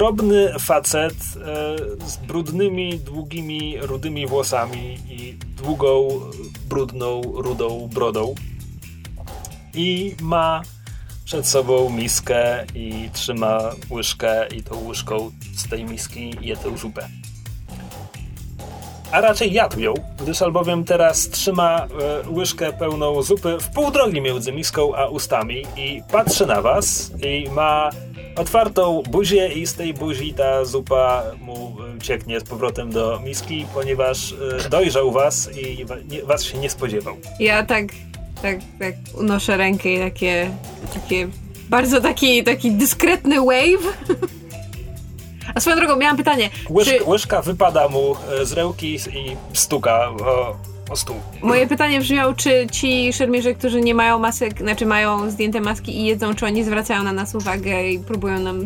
drobny facet e, z brudnymi, długimi, rudymi włosami i długą, brudną, rudą brodą. I ma przed sobą miskę i trzyma łyżkę i tą łyżką z tej miski je tę zupę. A raczej jadł ją, gdyż albowiem teraz trzyma e, łyżkę pełną zupy w pół drogi między miską a ustami i patrzy na was i ma otwartą buzię i z tej buzi ta zupa mu cieknie z powrotem do miski, ponieważ e, dojrzał was i was się nie spodziewał. Ja tak, tak, tak unoszę rękę i takie, takie bardzo taki, taki dyskretny wave. A swoją drogą, miałam pytanie. Łyżka, Czy łyżka wypada mu e, z ręki i stuka o, stół. moje pytanie brzmiało, czy ci szermierze, którzy nie mają masek, znaczy mają zdjęte maski i jedzą, czy oni zwracają na nas uwagę i próbują nam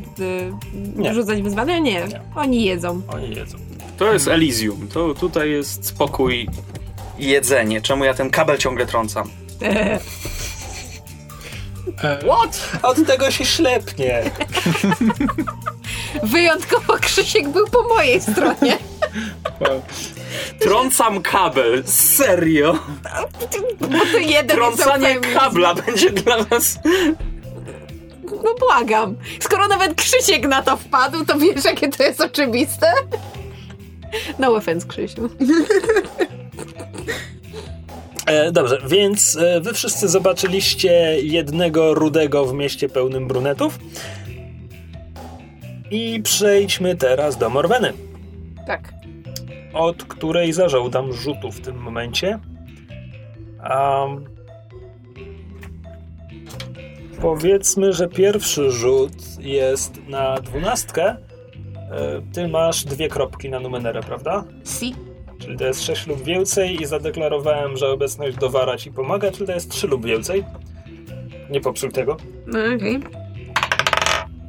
y, rzucać wyzwania? Nie. Nie. Oni jedzą. Oni jedzą. To jest Elysium. To tutaj jest spokój i jedzenie. Czemu ja ten kabel ciągle trącam? What? Od tego się ślepnie. Wyjątkowo Krzysiek był po mojej stronie. Trącam kabel, serio. Bo to jeden Trącanie kabla będzie dla was... No błagam. Skoro nawet Krzysiek na to wpadł, to wiesz, jakie to jest oczywiste? No offense, Krzysiu. E, dobrze, więc e, wy wszyscy zobaczyliście jednego rudego w mieście pełnym brunetów. I przejdźmy teraz do Morweny, Tak. Od której zażądam rzutu w tym momencie. Um, powiedzmy, że pierwszy rzut jest na dwunastkę. E, Ty masz dwie kropki na numerę, prawda? Si. Czyli to jest 6 lub więcej i zadeklarowałem, że obecność dowara ci pomaga, czyli to jest 3 lub więcej. Nie popsuł tego. No okej.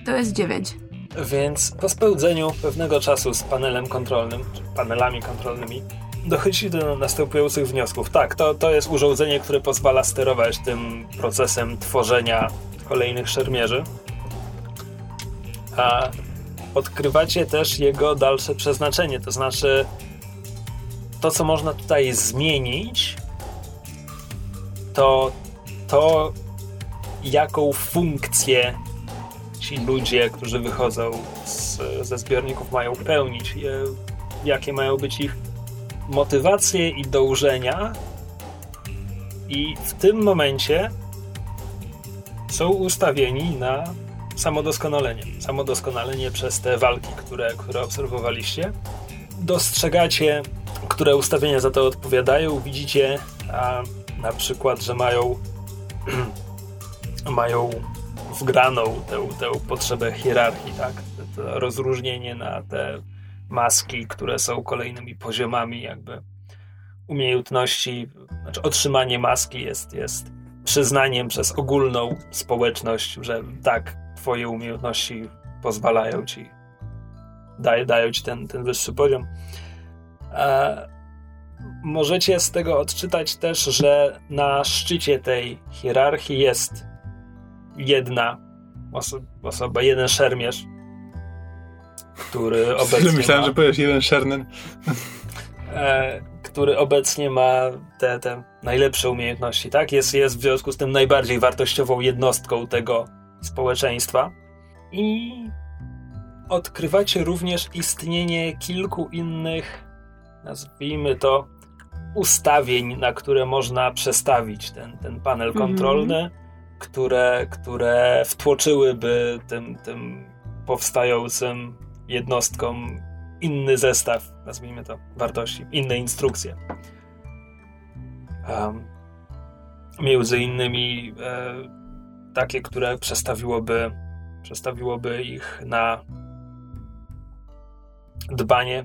To jest dziewięć. Więc po spełdzeniu pewnego czasu z panelem kontrolnym, czy panelami kontrolnymi, dochodzi do następujących wniosków. Tak, to, to jest urządzenie, które pozwala sterować tym procesem tworzenia kolejnych szermierzy. A odkrywacie też jego dalsze przeznaczenie, to znaczy to, co można tutaj zmienić, to to, jaką funkcję ci ludzie, którzy wychodzą z, ze zbiorników, mają pełnić, je, jakie mają być ich motywacje i dążenia. I w tym momencie są ustawieni na samodoskonalenie. Samodoskonalenie przez te walki, które, które obserwowaliście. Dostrzegacie, które ustawienia za to odpowiadają. Widzicie a, na przykład, że mają mają wgraną tę, tę potrzebę hierarchii, tak? To rozróżnienie na te maski, które są kolejnymi poziomami jakby umiejętności, znaczy otrzymanie maski jest, jest przyznaniem przez ogólną społeczność, że tak, twoje umiejętności pozwalają ci, daje, dają ci ten, ten wyższy poziom. E, możecie z tego odczytać też, że na szczycie tej hierarchii jest jedna oso- osoba, jeden szermierz, który obecnie Myślałem, ma, że powiesz jeden Shernen. e, który obecnie ma te, te najlepsze umiejętności, tak? Jest, jest w związku z tym najbardziej wartościową jednostką tego społeczeństwa. I odkrywacie również istnienie kilku innych, nazwijmy to, ustawień, na które można przestawić ten, ten panel Mhm. kontrolny, które, które wtłoczyłyby tym, tym powstającym jednostkom inny zestaw, nazwijmy to, wartości, inne instrukcje. Um, między innymi e, takie, które przestawiłoby, przestawiłoby ich na dbanie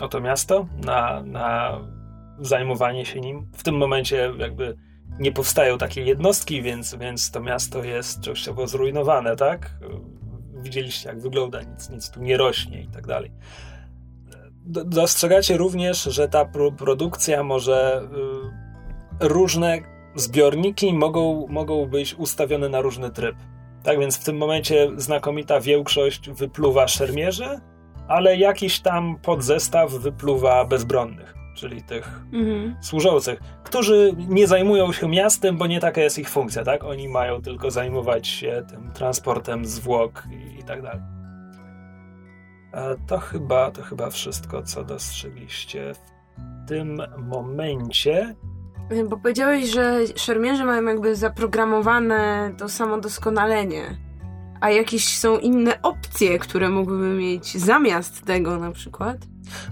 o to miasto, na, na zajmowanie się nim. W tym momencie jakby nie powstają takie jednostki, więc, więc to miasto jest częściowo zrujnowane, tak? Widzieliście, jak wygląda, nic, nic tu nie rośnie i tak dalej. Do- Dostrzegacie również, że ta pro produkcja może y, różne zbiorniki mogą, mogą być ustawione na różny tryb. Tak więc w tym momencie znakomita większość wypluwa szermierzy, ale jakiś tam podzestaw wypluwa bezbronnych, czyli tych Mhm. służących, którzy nie zajmują się miastem, bo nie taka jest ich funkcja, tak? Oni mają tylko zajmować się tym transportem zwłok i, i tak dalej. E, To chyba, to chyba wszystko, co dostrzegliście w tym momencie. Bo powiedziałeś, że szermierze mają jakby zaprogramowane to samodoskonalenie. A jakieś są inne opcje, które mógłby mieć zamiast tego na przykład?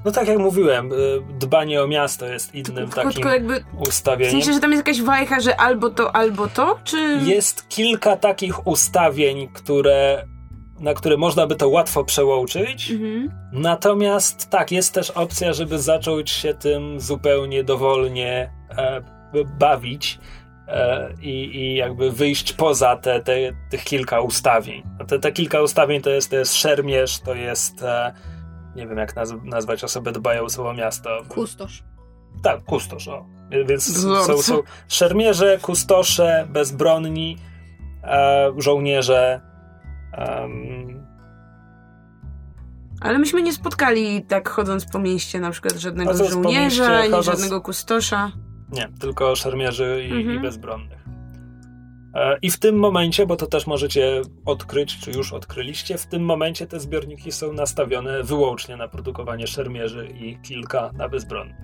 No tak jak mówiłem, y, dbanie o miasto jest innym Tylko, takim tylko jakby w ustawieniem. sensie, że tam jest jakaś wajcha, że albo to, albo to, czy... Jest kilka takich ustawień, które, na które można by to łatwo przełączyć. Mhm. Natomiast tak, jest też opcja, żeby zacząć się tym zupełnie dowolnie e, bawić i, i jakby wyjść poza te, te, tych kilka ustawień. Te, te kilka ustawień to jest, to jest szermierz, to jest e, nie wiem jak naz- nazwać osobę dbającą o miasto. Kustosz. Tak, kustosz, o. Więc są, są szermierze, kustosze, bezbronni, e, żołnierze. em, Ale myśmy nie spotkali tak chodząc po mieście na przykład żadnego Chodząc żołnierza, mieście, ani chodząc- żadnego kustosza. Nie, tylko szermierzy i, Mhm. i bezbronnych. E, I w tym momencie, bo to też możecie odkryć, czy już odkryliście, w tym momencie te zbiorniki są nastawione wyłącznie na produkowanie szermierzy i kilka na bezbronnych.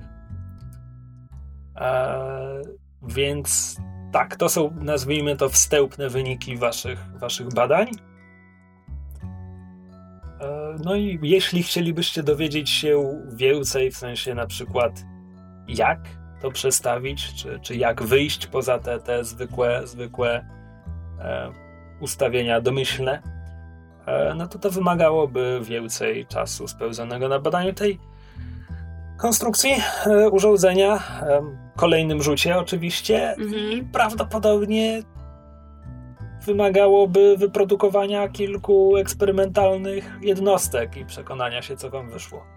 E, więc tak, to są, nazwijmy to, wstępne wyniki waszych, waszych badań. E, no i jeśli chcielibyście dowiedzieć się więcej, w sensie na przykład jak to przestawić, czy, czy jak wyjść poza te, te zwykłe, zwykłe e, ustawienia domyślne, e, no to to wymagałoby więcej czasu spełzonego na badaniu tej konstrukcji e, urządzenia, e, kolejnym rzucie oczywiście i Mhm. prawdopodobnie wymagałoby wyprodukowania kilku eksperymentalnych jednostek i przekonania się, co wam wyszło.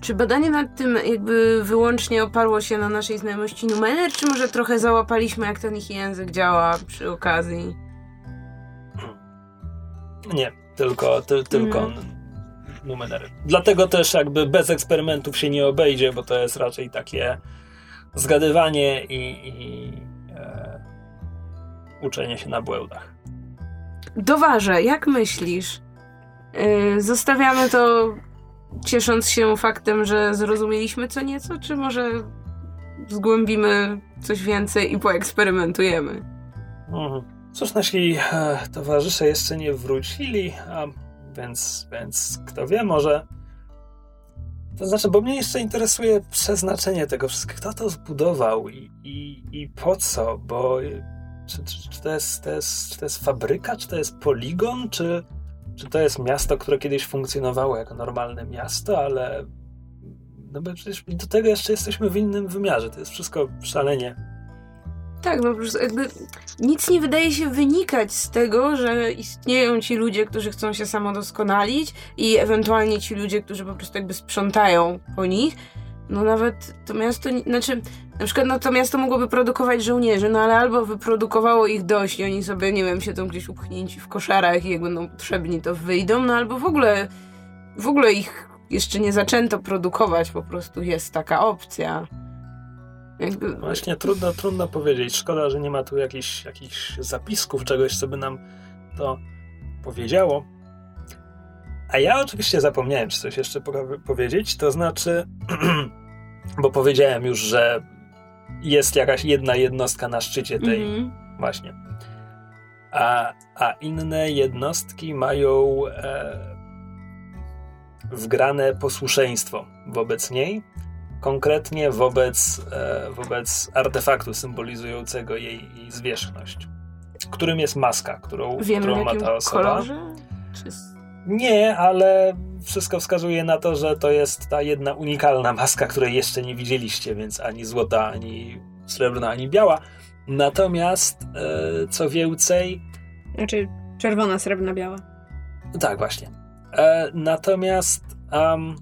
Czy badanie nad tym jakby wyłącznie oparło się na naszej znajomości numener, czy może trochę załapaliśmy, jak ten ich język działa przy okazji? Nie, tylko, ty, tylko Mhm. numery. Dlatego też jakby bez eksperymentów się nie obejdzie, bo to jest raczej takie zgadywanie i, i e, uczenie się na błędach. Doważę, jak myślisz? Yy, zostawiamy to ciesząc się faktem, że zrozumieliśmy co nieco, czy może zgłębimy coś więcej i poeksperymentujemy? Mhm. Cóż, nasi e, towarzysze jeszcze nie wrócili, a więc, więc kto wie, może. To znaczy, bo mnie jeszcze interesuje przeznaczenie tego wszystkiego. Kto to zbudował i, i, i po co? Bo y, czy, czy, czy, to jest, to jest, czy to jest fabryka, czy to jest poligon, czy, czy to jest miasto, które kiedyś funkcjonowało jako normalne miasto, ale. No bo przecież do tego jeszcze jesteśmy w innym wymiarze. To jest wszystko szalenie Tak, no po prostu jakby nic nie wydaje się wynikać z tego, że istnieją ci ludzie, którzy chcą się samodoskonalić i ewentualnie ci ludzie, którzy po prostu jakby sprzątają po nich. No nawet to miasto, znaczy na przykład no to miasto mogłoby produkować żołnierzy, no ale albo wyprodukowało ich dość i oni sobie, nie wiem, siedzą gdzieś upchnięci w koszarach i jak będą potrzebni to wyjdą, no albo w ogóle, w ogóle ich jeszcze nie zaczęto produkować, po prostu jest taka opcja. Jakby, Właśnie trudno, trudno powiedzieć. Szkoda, że nie ma tu jakichś, jakichś zapisków, czegoś, co by nam to powiedziało. A ja oczywiście zapomniałem, czy coś jeszcze po- powiedzieć. To znaczy, bo powiedziałem już, że jest jakaś jedna jednostka na szczycie tej Mhm. właśnie. A, a inne jednostki mają e, wgrane posłuszeństwo wobec niej, konkretnie wobec, e, wobec artefaktu symbolizującego jej, jej zwierzchność, którym jest maska, którą, Wiemy którą ma ta osoba. kolorze? Czy... Nie, ale wszystko wskazuje na to, że to jest ta jedna unikalna maska, której jeszcze nie widzieliście, więc ani złota, ani srebrna, ani biała. Natomiast, e, co więcej, Znaczy czerwona, srebrna, biała. tak, właśnie. E, natomiast em,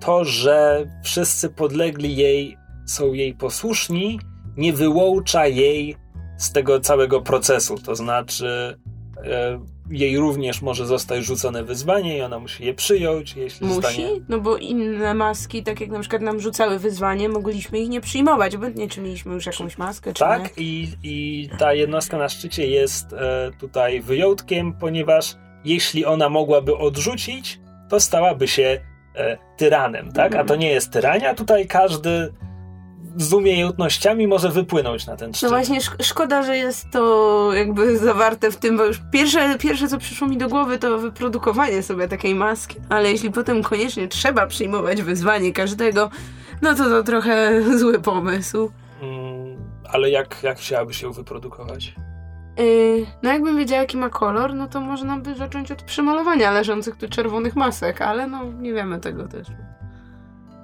to, że wszyscy podlegli jej są jej posłuszni, nie wyłącza jej z tego całego procesu. To znaczy, e, jej również może zostać rzucone wyzwanie i ona musi je przyjąć, jeśli Musi? zostanie... No bo inne maski, tak jak na przykład nam rzucały wyzwanie, mogliśmy ich nie przyjmować, obojętnie czy mieliśmy już jakąś maskę, czy Tak, nie. i, i ta jednostka na szczycie jest e, tutaj wyjątkiem, ponieważ jeśli ona mogłaby odrzucić, to stałaby się e, tyranem, tak? A to nie jest tyrania, tutaj każdy z umiejętnościami może wypłynąć na ten No szczyt. właśnie, szk- szkoda, że jest to jakby zawarte w tym, bo już pierwsze, pierwsze co przyszło mi do głowy to wyprodukowanie sobie takiej maski, ale jeśli potem koniecznie trzeba przyjmować wyzwanie każdego, no to to trochę zły pomysł. Mm, ale jak, jak chciałabyś ją wyprodukować? Yy, no jakbym wiedziała jaki ma kolor, no to można by zacząć od przemalowania leżących tu czerwonych masek, ale no nie wiemy tego też.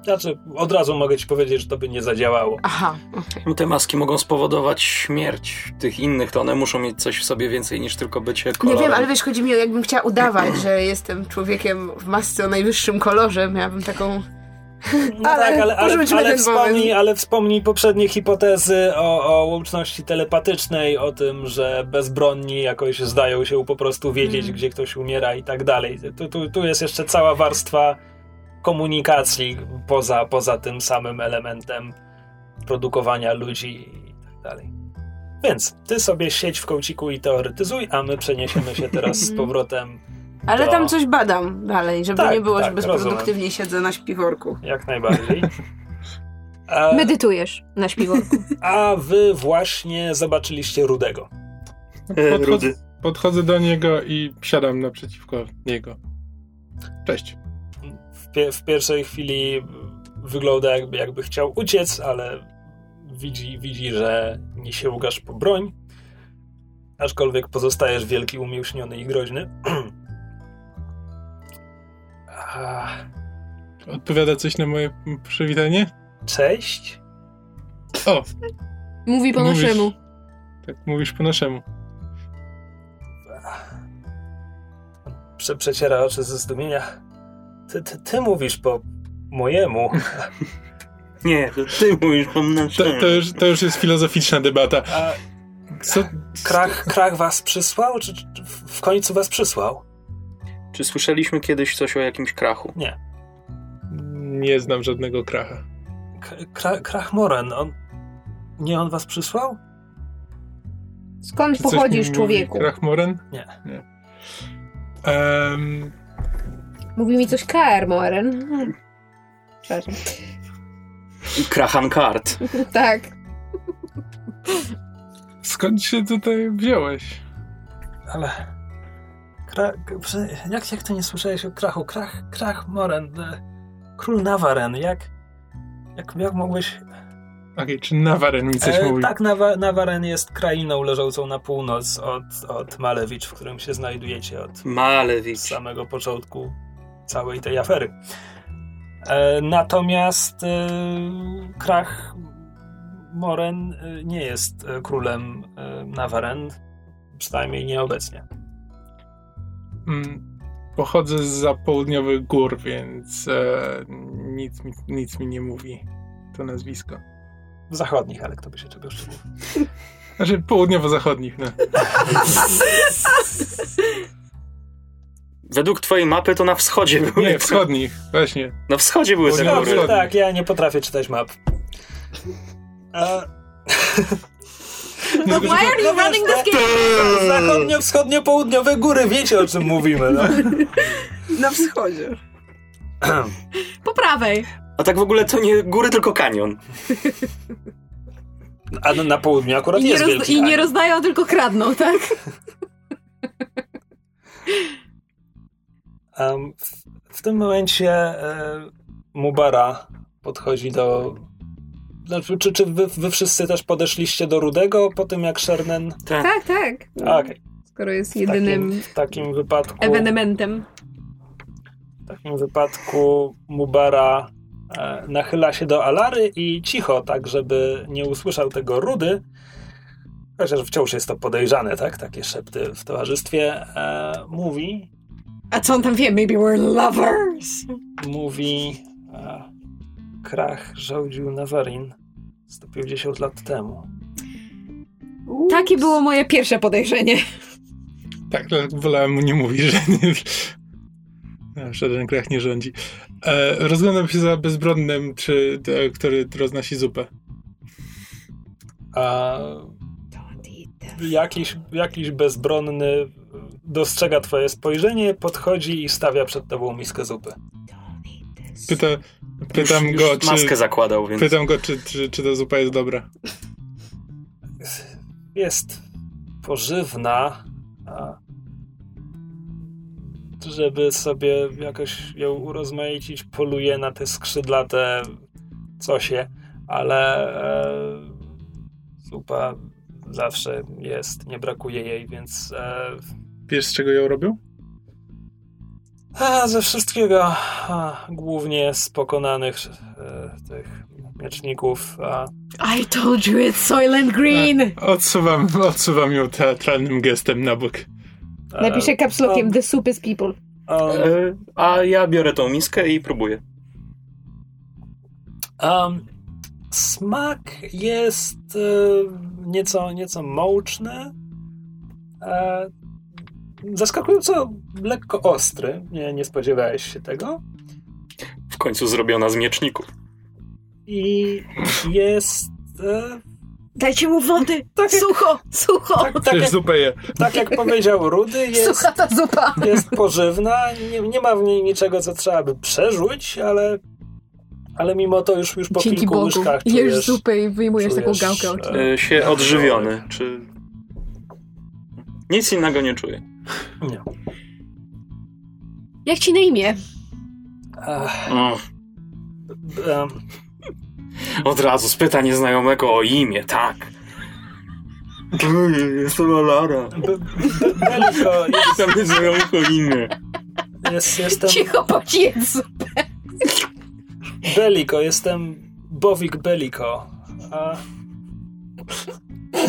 Znaczy, od razu mogę ci powiedzieć, że to by nie zadziałało. Aha, okej. No Te maski mogą spowodować śmierć tych innych, to one muszą mieć coś w sobie więcej niż tylko bycie Nie kolorem. wiem, ale wiesz, chodzi mi o jakbym chciała udawać, że jestem człowiekiem w masce o najwyższym kolorze, miałabym taką... No Ale tak, ale, ale, ale, wspomnij, ale wspomnij poprzednie hipotezy o, o łączności telepatycznej, o tym, że bezbronni jakoś zdają się po prostu wiedzieć, Mhm. gdzie ktoś umiera i tak dalej. Tu, tu, tu jest jeszcze cała warstwa komunikacji poza, poza tym samym elementem produkowania ludzi i tak dalej. Więc ty sobie siedź w kąciku i teoretyzuj, a my przeniesiemy się teraz z powrotem Ale do... tam coś badam dalej, żeby Tak, nie było, tak, że bezproduktywnie rozumiem. siedzę na śpiworku. Jak najbardziej. A, Medytujesz na śpiworku. a wy właśnie zobaczyliście Rudego. E, Podchodzę, Rudy. podchodzę do niego i siadam naprzeciwko niego. Cześć. W, pie- w pierwszej chwili wygląda jakby, jakby chciał uciec, ale widzi, widzi, że nie sięgasz po broń. Aczkolwiek pozostajesz wielki, umięśniony i groźny. A, Odpowiada coś na moje przywitanie? Cześć. O, Mówi po Mówisz. naszemu. tak mówisz po naszemu. Prze przeciera oczy ze zdumienia. Ty, ty, ty mówisz po mojemu. Nie, to ty mówisz po mnie. To, to, już, to już jest filozoficzna debata. A Co? krach, krach was przysłał? Czy, czy w końcu was przysłał? Czy słyszeliśmy kiedyś coś o jakimś krachu? Nie znam żadnego kracha. K- Kra krach Moren, on... Nie on was przysłał? Skąd pochodzisz, człowieku? Krachmoren? Nie. Nie. Em, Mówi mi coś KR, Moren. Przepraszam. Krachan kart. Tak. skąd się tutaj wziąłeś? Ale... Kra... Jak, jak to nie słyszałeś o krachu? Krach, krach Moren, e, król Nawaren, jak... Jak, jak mogłeś... Okej, czy Nawaren mi coś E, mówi? tak, Nawa Nawaren jest krainą leżącą na północ od, od Malewicz, w którym się znajdujecie od Malewicz. samego początku całej tej afery. E, natomiast e, Krach Moren e, nie jest królem Nawaren, przynajmniej nieobecnie. Mm, Pochodzę z południowych gór, więc nic, mi, nic mi nie mówi to nazwisko. Zachodnich, ale kto by się czegoś czuł. Znaczy południowo-zachodnich, no. Według twojej mapy to na wschodzie były. Nie, wschodnich, właśnie. Na wschodzie były te góry. Dobrze, tak, ja nie potrafię czytać map. But why are you running this game? Zachodnio-wschodnio-południowe góry, wiecie o czym mówimy, no? Na wschodzie. Po prawej. A tak w ogóle to nie góry, tylko kanion. A na, na południu akurat I nie, jest roz, wielki I nie rozdają, tylko kradną, tak? W, w tym momencie e, Mubara podchodzi do. Znaczy, czy czy wy, wy wszyscy też podeszliście do Rudego po tym, jak Shernen. Tak. Tak, tak. A, Okej. Skoro jest W jedynym takim, w takim wypadku. ewenementem. W takim wypadku Mubara e, nachyla się do Alary i cicho, tak żeby nie usłyszał tego Rudy. Chociaż wciąż jest to podejrzane, tak? Takie szepty w towarzystwie. E, mówi, A co on tam wie? Maybe we're lovers. mówi e, krach żołdził Nawarin 150 lat temu. Takie było moje pierwsze podejrzenie. Tak, ale wolałem mu nie mówić, że nie, żaden krach nie rządzi. E, rozglądam się za bezbronnym, czy, e, który roznosi zupę. A jakiś, jakiś bezbronny dostrzega twoje spojrzenie, podchodzi i stawia przed tobą miskę zupy. Pyta, pytam już, go, już czy, maskę zakładał, więc... pytam go czy, czy, czy ta zupa jest dobra. Jest pożywna, a żeby sobie jakoś ją urozmaicić, poluje na te skrzydlate cosie, ale e, zupa zawsze jest, nie brakuje jej, więc e, Wiesz, z czego ją robią? a, ze wszystkiego, a, głównie z pokonanych e, tych mieczników, a I told you it's Soylent Green! Odsuwam, odsuwam ją teatralnym gestem na bok. Napiszę kapslokiem The soup is people. a, E, a ja biorę tą miskę i próbuję. Um, smak jest e, nieco, nieco mączny. E, zaskakująco lekko ostry. Nie, nie spodziewałeś się tego. W końcu zrobiona z mieczników. I jest. E, Dajcie mu wody! tak, jak, Sucho! Sucho! tak, tak, jak, zupę je. tak jak powiedział Rudy, jest, Sucha ta zupa! jest pożywna. Nie, nie ma w niej niczego, co trzeba by przerzuć, ale. Ale mimo to już, już po Dzięki kilku Bogu. łyżkach Jesz czujesz, zupę i wyjmujesz taką czujesz, gałkę oczu. e, E, się odżywiony, czy... Nic innego nie czuję. Nie. Jak ci na imię? Mm. Od razu spyta nieznajomego o imię, tak. Jestem Alara. Beliko, jest, Tam nieznajomego imię. jest, jestem Cicho, pojedz zupę! Beliko, jestem Bowik Beliko. A,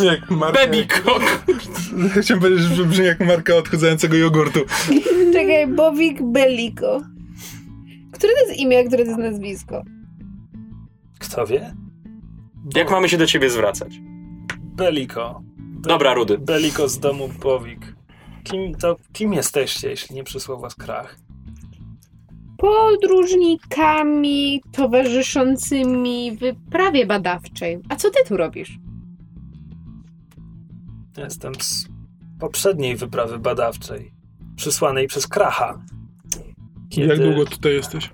Jak marka, Babykok. Chciałem powiedzieć, że brzmi jak marka odchudzającego jogurtu. Czekaj, Bowik Belliko. Które to jest imię, a które to jest nazwisko? kto wie? Jak mamy się do ciebie zwracać? Beliko. Be- Dobra, Rudy. Beliko z domu Bowik. Kim, to, kim jesteście, jeśli nie przysłał was krach? Podróżnikami towarzyszącymi wyprawie badawczej. A co ty tu robisz? Jestem z poprzedniej wyprawy badawczej, przysłanej przez Kracha. Jak długo tutaj jesteś?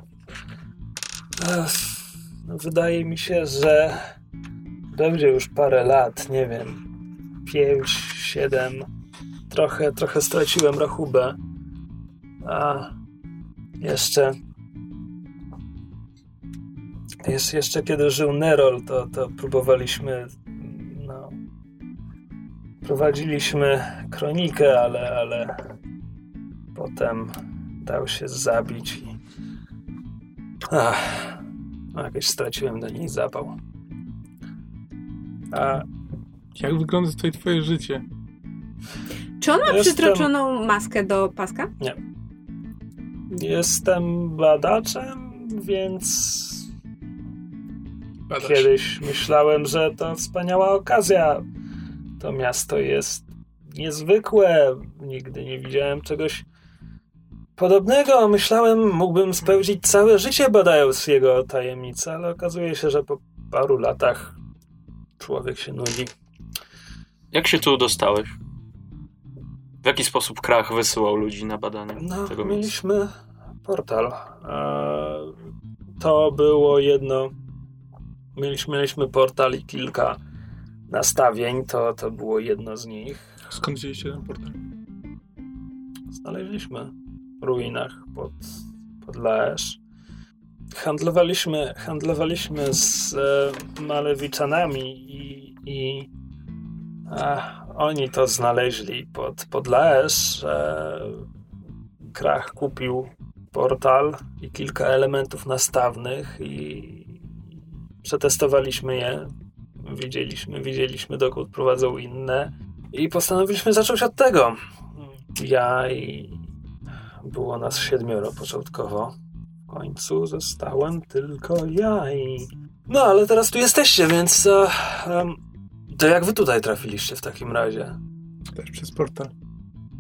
No wydaje mi się, że będzie już parę lat, nie wiem, pięć, siedem. Trochę, trochę straciłem rachubę. A jeszcze. Jeszcze kiedy żył Nerol, to, to próbowaliśmy. Prowadziliśmy kronikę, ale, ale potem dał się zabić i. Ach, no jakoś straciłem do niej zapał. A Jak wygląda tutaj twoje życie? Czy on ma Jestem- przytroczoną maskę do paska? jestem badaczem, więc Badasz. kiedyś myślałem, że to wspaniała okazja. To miasto jest niezwykłe. Nigdy nie widziałem czegoś podobnego. Myślałem, mógłbym spełnić całe życie badając jego tajemnice, ale okazuje się, że po paru latach człowiek się nudzi. Jak się tu dostałeś? W jaki sposób Krach wysyłał ludzi na badania No, tego miejsca? mieliśmy portal. E, To było jedno. Mieliśmy, mieliśmy portal i kilka nastawień. To, to było jedno z nich. Skąd wzięliście ten portal? Znaleźliśmy w ruinach pod, pod Laesz. Handlowaliśmy, handlowaliśmy z e, Malewiczanami i, i a, oni to znaleźli pod, pod Laesz. E, Krach kupił portal i kilka elementów nastawnych i przetestowaliśmy je. Widzieliśmy, widzieliśmy dokąd prowadzą inne i postanowiliśmy zacząć od tego. Ja i było nas siedmioro początkowo. W końcu zostałem tylko ja i... No, ale teraz tu jesteście, więc... Em, to jak wy tutaj trafiliście w takim razie? Też przez portal.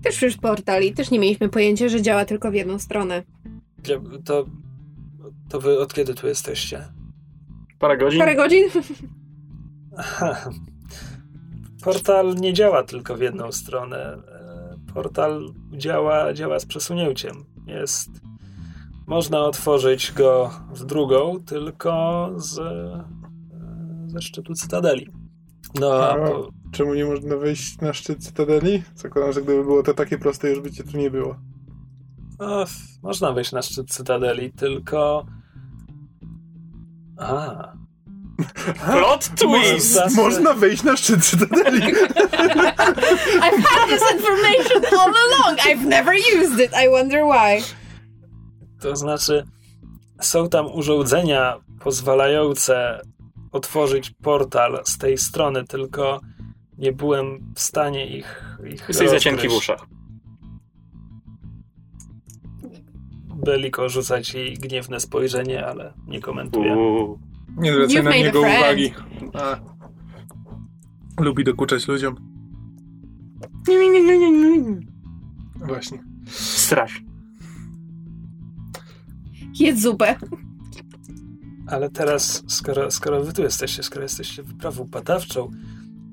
Też przecież portal i też nie mieliśmy pojęcia, że działa tylko w jedną stronę. Ja- To, to wy od kiedy tu jesteście? Parę godzin? Parę godzin? Aha. Portal nie działa tylko w jedną stronę. E, Portal działa, działa z przesunięciem. Jest. Można otworzyć go w drugą, tylko z, e, ze szczytu cytadeli. No, a po, Czemu nie można wejść na szczyt Cytadeli? Zakładam, że gdyby było to takie proste, już by cię tu nie było. no, można wejść na szczyt cytadeli, tylko. A. Plot twist! Zasy- Można wejść na szczyt Cytadeli! I've had this information all along. I've never used it. I wonder why. To znaczy, są tam urządzenia pozwalające otworzyć portal z tej strony, tylko nie byłem w stanie ich. ich Jesteś za cienki w uszach. Beliko rzuca ci gniewne spojrzenie, ale nie komentuje. Uuu. Nie zwracaj na niego uwagi. A. Lubi dokuczać ludziom. Właśnie. Straś. Jedz zupę. Ale teraz, skoro, skoro wy tu jesteście, skoro jesteście wyprawą badawczą,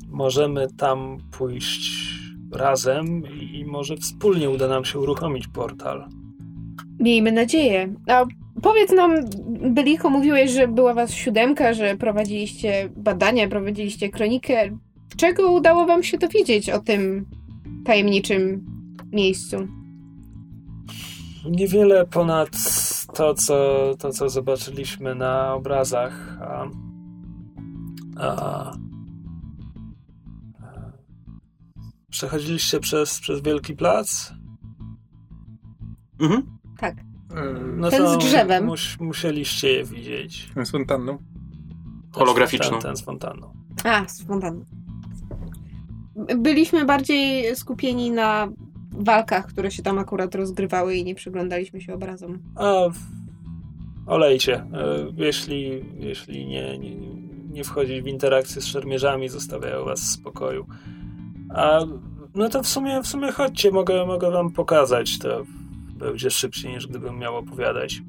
możemy tam pójść razem i, i może wspólnie uda nam się uruchomić portal. Miejmy nadzieję. A powiedz nam, Byliko, mówiłeś, że była was siódemka, że prowadziliście badania, prowadziliście kronikę. Czego udało wam się dowiedzieć o tym tajemniczym miejscu? Niewiele ponad to, co, to, co zobaczyliśmy na obrazach. A, a, a, przechodziliście przez, przez Wielki Plac? Mhm. Tak. No Ten z drzewem. Mus, musieliście je widzieć. z fontanną. Holograficzną. Ten, ten z fontanną. A, z. Byliśmy bardziej skupieni na walkach, które się tam akurat rozgrywały i nie przyglądaliśmy się obrazom. A olejcie. E, Jeśli, jeśli nie, nie, nie wchodzić w interakcję z szermierzami, zostawiają was w spokoju. A no to w sumie, w sumie chodźcie, mogę, mogę wam pokazać. To będzie szybciej niż gdybym miał opowiadać.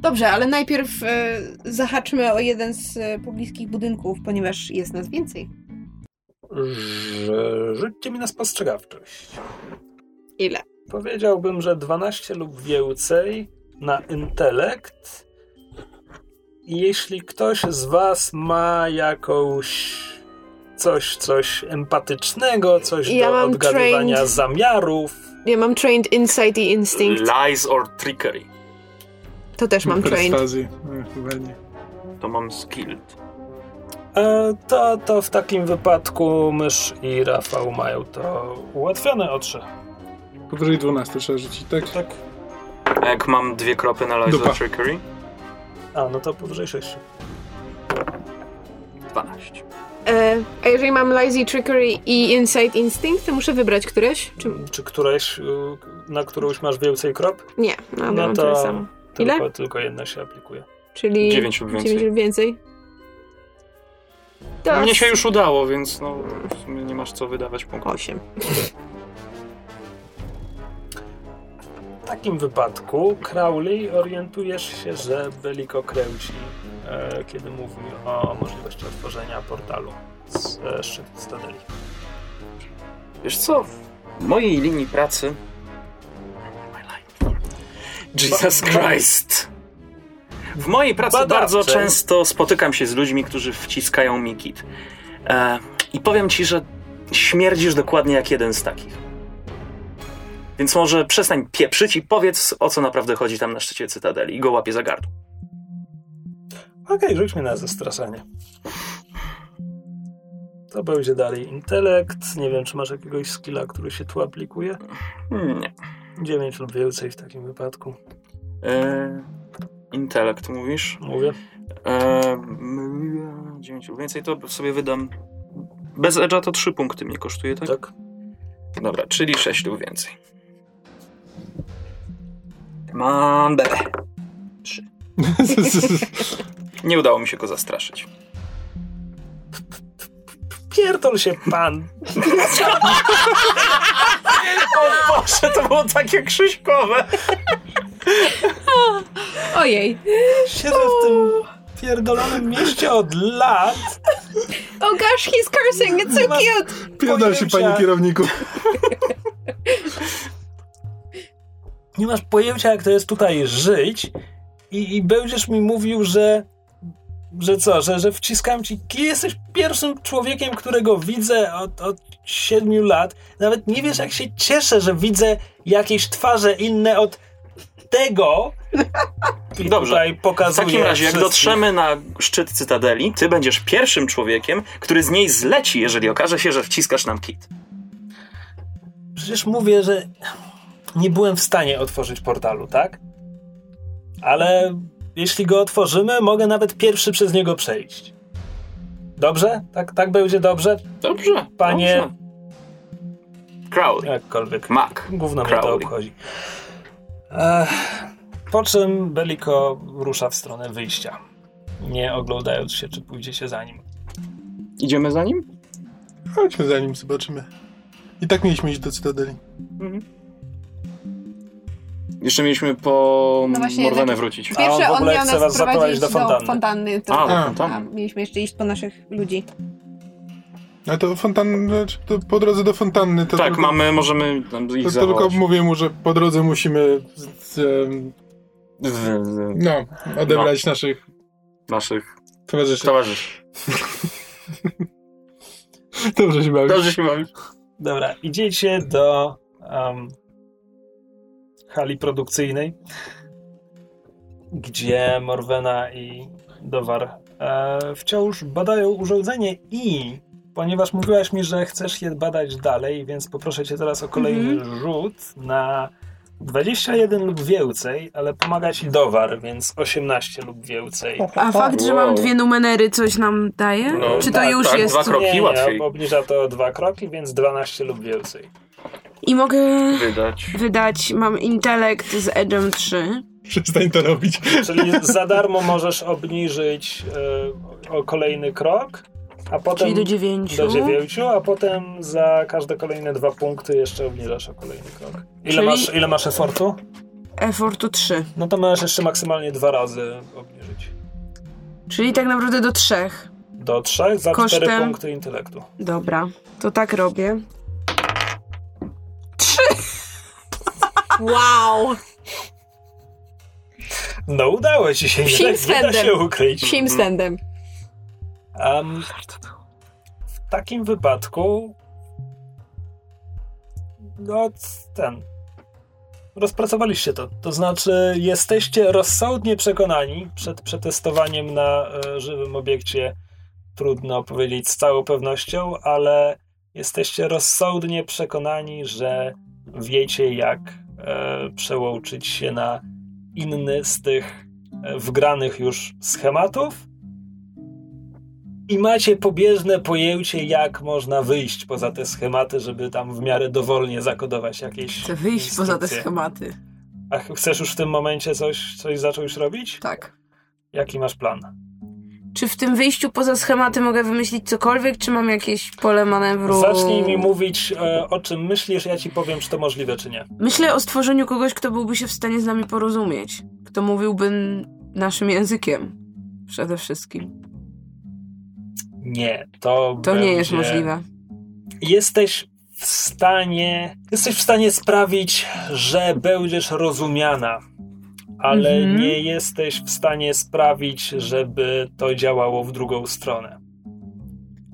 Dobrze, ale najpierw e, zahaczmy o jeden z e, pobliskich budynków, ponieważ jest nas więcej. Że, rzućcie mi na spostrzegawczość. Ile? Powiedziałbym, że 12 lub więcej na intelekt. Jeśli ktoś z was ma jakąś coś, coś empatycznego, coś Ja do odgadywania trained- zamiarów, Ja mam trained insight i instinct. Lies or trickery. To też mam trained. Perswazji. Chyba nie. To mam skilled. e, to, to w takim wypadku mysz i Rafał mają to ułatwione o trzy. Powyżej 12 trzeba rzucić, tak? Tak? A jak mam dwie kropy na lies Dupa. or trickery? A, no to powyżej 6. 12. E, a jeżeli mam lazy trickery i insight instinct, to muszę wybrać któreś? Czy... Czy któreś, y, na którąś masz więcej krop? Nie, no, No mam to tyle samo. Ile? tylko, tylko jedna się aplikuje. Czyli Dziewięć lub więcej. dziewięć lub więcej. To Mnie się już udało, więc no, w sumie nie masz co wydawać punktów. osiem. W takim wypadku Crowley orientujesz się, że Beliko kręci, e, kiedy mówi o możliwości otworzenia portalu z e, szczytu Stadeli. Wiesz co? W mojej linii pracy... Jesus Christ! W mojej pracy Badawczej. bardzo często spotykam się z ludźmi, którzy wciskają mi kit. E, I powiem ci, że śmierdzisz dokładnie jak jeden z takich. Więc może przestań pieprzyć i powiedz, o co naprawdę chodzi tam na szczycie Cytadeli. I go łapie za gardło. Okej, rzuć mnie na zastraszanie. To będzie dalej intelekt. Nie wiem, czy masz jakiegoś skilla, który się tu aplikuje. Hmm, Nie. 9 lub więcej w takim wypadku. E, intelekt mówisz? Mówię. E, 9 lub więcej to sobie wydam. Bez edge'a to 3 punkty mnie kosztuje, tak? Tak. Dobra, czyli 6 lub więcej. Mam bebę. 3. Nie udało mi się go zastraszyć. pierdol się pan. o Boże, to było takie krzyśkowe. Ojej. Siedzę w tym pierdolonym mieście od lat. Oh gosh, he's cursing, it's so cute! Pierdol się, panie kierowniku. Nie masz pojęcia, jak to jest tutaj żyć i, i będziesz mi mówił, że że co, że, że wciskam ci kij, jesteś pierwszym człowiekiem, którego widzę od, od siedmiu lat. Nawet nie wiesz, jak się cieszę, że widzę jakieś twarze inne od tego. I Dobrze. W takim razie, jak wszystkich. dotrzemy na szczyt Cytadeli, ty będziesz pierwszym człowiekiem, który z niej zleci, jeżeli okaże się, że wciskasz nam kit. Przecież mówię, że nie byłem w stanie otworzyć portalu, tak? Ale jeśli go otworzymy, mogę nawet pierwszy przez niego przejść. Dobrze? Tak, tak będzie dobrze? Dobrze. Panie- Dobrze. Crowley. Jakkolwiek. Mac. Gówno mnie to obchodzi. Ech, po czym Beliko rusza w stronę wyjścia. Nie oglądając się, czy pójdzie się za nim. Idziemy za nim? Chodźmy za nim, zobaczymy. I tak mieliśmy iść do Cytadeli. Jeszcze mieliśmy po No właśnie, Morwenę tak- wrócić. A Pierwsze on w on, ogóle miał chce nas prowadzić do fontanny. do fontanny. To, A, do A. a mieliśmy jeszcze iść po naszych ludzi. A to fontanny, znaczy to po drodze do fontanny to Tak, tylko, mamy, możemy tam ich to, to tylko mówię mu, że po drodze musimy z, z, w no, odebrać naszych naszych towarzyszy. towarzyszy. Dobrze się bawisz. Dobrze się bawisz. Dobra, idziecie do um, hali produkcyjnej, gdzie Morwena i Dowar e, wciąż badają urządzenie i ponieważ mówiłaś mi, że chcesz je badać dalej, więc poproszę cię teraz o kolejny rzut na 21 lub więcej, ale pomaga ci Dowar, więc 18 lub więcej. A fakt, że mam dwie numery coś nam daje? No, Czy to tak, już tak, jest? dwa kroki. Nie, łatwiej. nie, obniża to o dwa kroki, więc 12 lub więcej. I mogę Wydać. wydać, mam intelekt z Edge'em 3. Przestań to robić. Czyli za darmo możesz obniżyć e, o kolejny krok, a potem Czyli do 9. do dziewięciu, a potem za każde kolejne dwa punkty jeszcze obniżasz o kolejny krok. Ile, Czyli- masz, ile masz efortu? Effortu 3. No to możesz jeszcze maksymalnie dwa razy obniżyć. Czyli tak naprawdę do 3. Do trzech za Kosztem- cztery punkty intelektu. Dobra, to tak robię. Wow! No udało ci się, nie, Psim nie da swędem. się ukryć. Psim stędem. Em, w takim wypadku no ten rozpracowaliście to. To znaczy jesteście rozsądnie przekonani przed przetestowaniem na e, żywym obiekcie trudno powiedzieć z całą pewnością, ale jesteście rozsądnie przekonani, że wiecie jak e, przełączyć się na inny z tych e, wgranych już schematów i macie pobieżne pojęcie, jak można wyjść poza te schematy, żeby tam w miarę dowolnie zakodować jakieś. Chcę wyjść poza te schematy. A ch- chcesz już w tym momencie coś, coś zacząć robić? Tak. Jaki masz plan? Czy w tym wyjściu poza schematy mogę wymyślić cokolwiek, czy mam jakieś pole manewru? Zacznij mi mówić, e, o czym myślisz, ja ci powiem, czy to możliwe, czy nie. Myślę o stworzeniu kogoś, kto byłby się w stanie z nami porozumieć. Kto mówiłby naszym językiem. Przede wszystkim. Nie, to. To nie jest będzie- możliwe. Jesteś w stanie. Jesteś w stanie sprawić, że będziesz rozumiana. Ale Mhm. nie jesteś w stanie sprawić, żeby to działało w drugą stronę.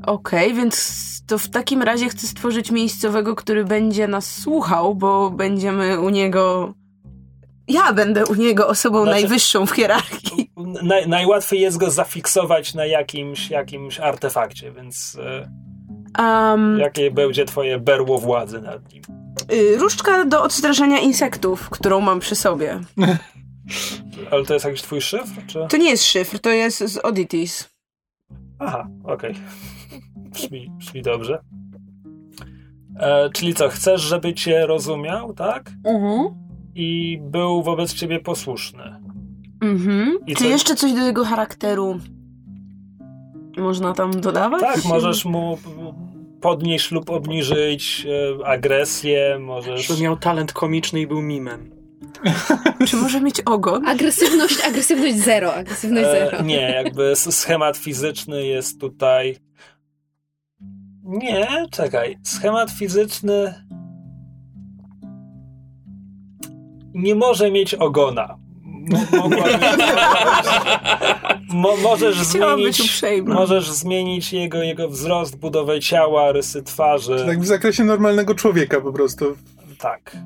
Okej, więc to w takim razie chcę stworzyć miejscowego, który będzie nas słuchał, bo będziemy u niego. Ja będę u niego osobą Znaczy- najwyższą w hierarchii. Naj, najłatwiej jest go zafiksować na jakimś, jakimś artefakcie, więc Um, jakie będzie twoje berło władzy nad nim? y, różdżka do odstraszania insektów, którą mam przy sobie. Ale to jest jakiś twój szyfr? Czy... To nie jest szyfr, to jest z Oddities. Aha, okej. Brzmi, brzmi dobrze. E, czyli co, chcesz, żeby cię rozumiał, tak? Mhm. I był wobec ciebie posłuszny. Mhm. I Czy co- jeszcze coś do jego charakteru? Można tam dodawać? Tak, możesz mu podnieść lub obniżyć e, agresję, możesz... Że miał talent komiczny i był mimem. Czy może mieć ogon? Agresywność, agresywność zero, agresywność zero. E, nie, jakby schemat fizyczny jest tutaj. Nie, czekaj. Schemat fizyczny nie może mieć ogona. Mo- możesz Chciałam zmienić, możesz zmienić jego, jego wzrost, budowę ciała, rysy twarzy. Tak w zakresie normalnego człowieka po prostu. Tak.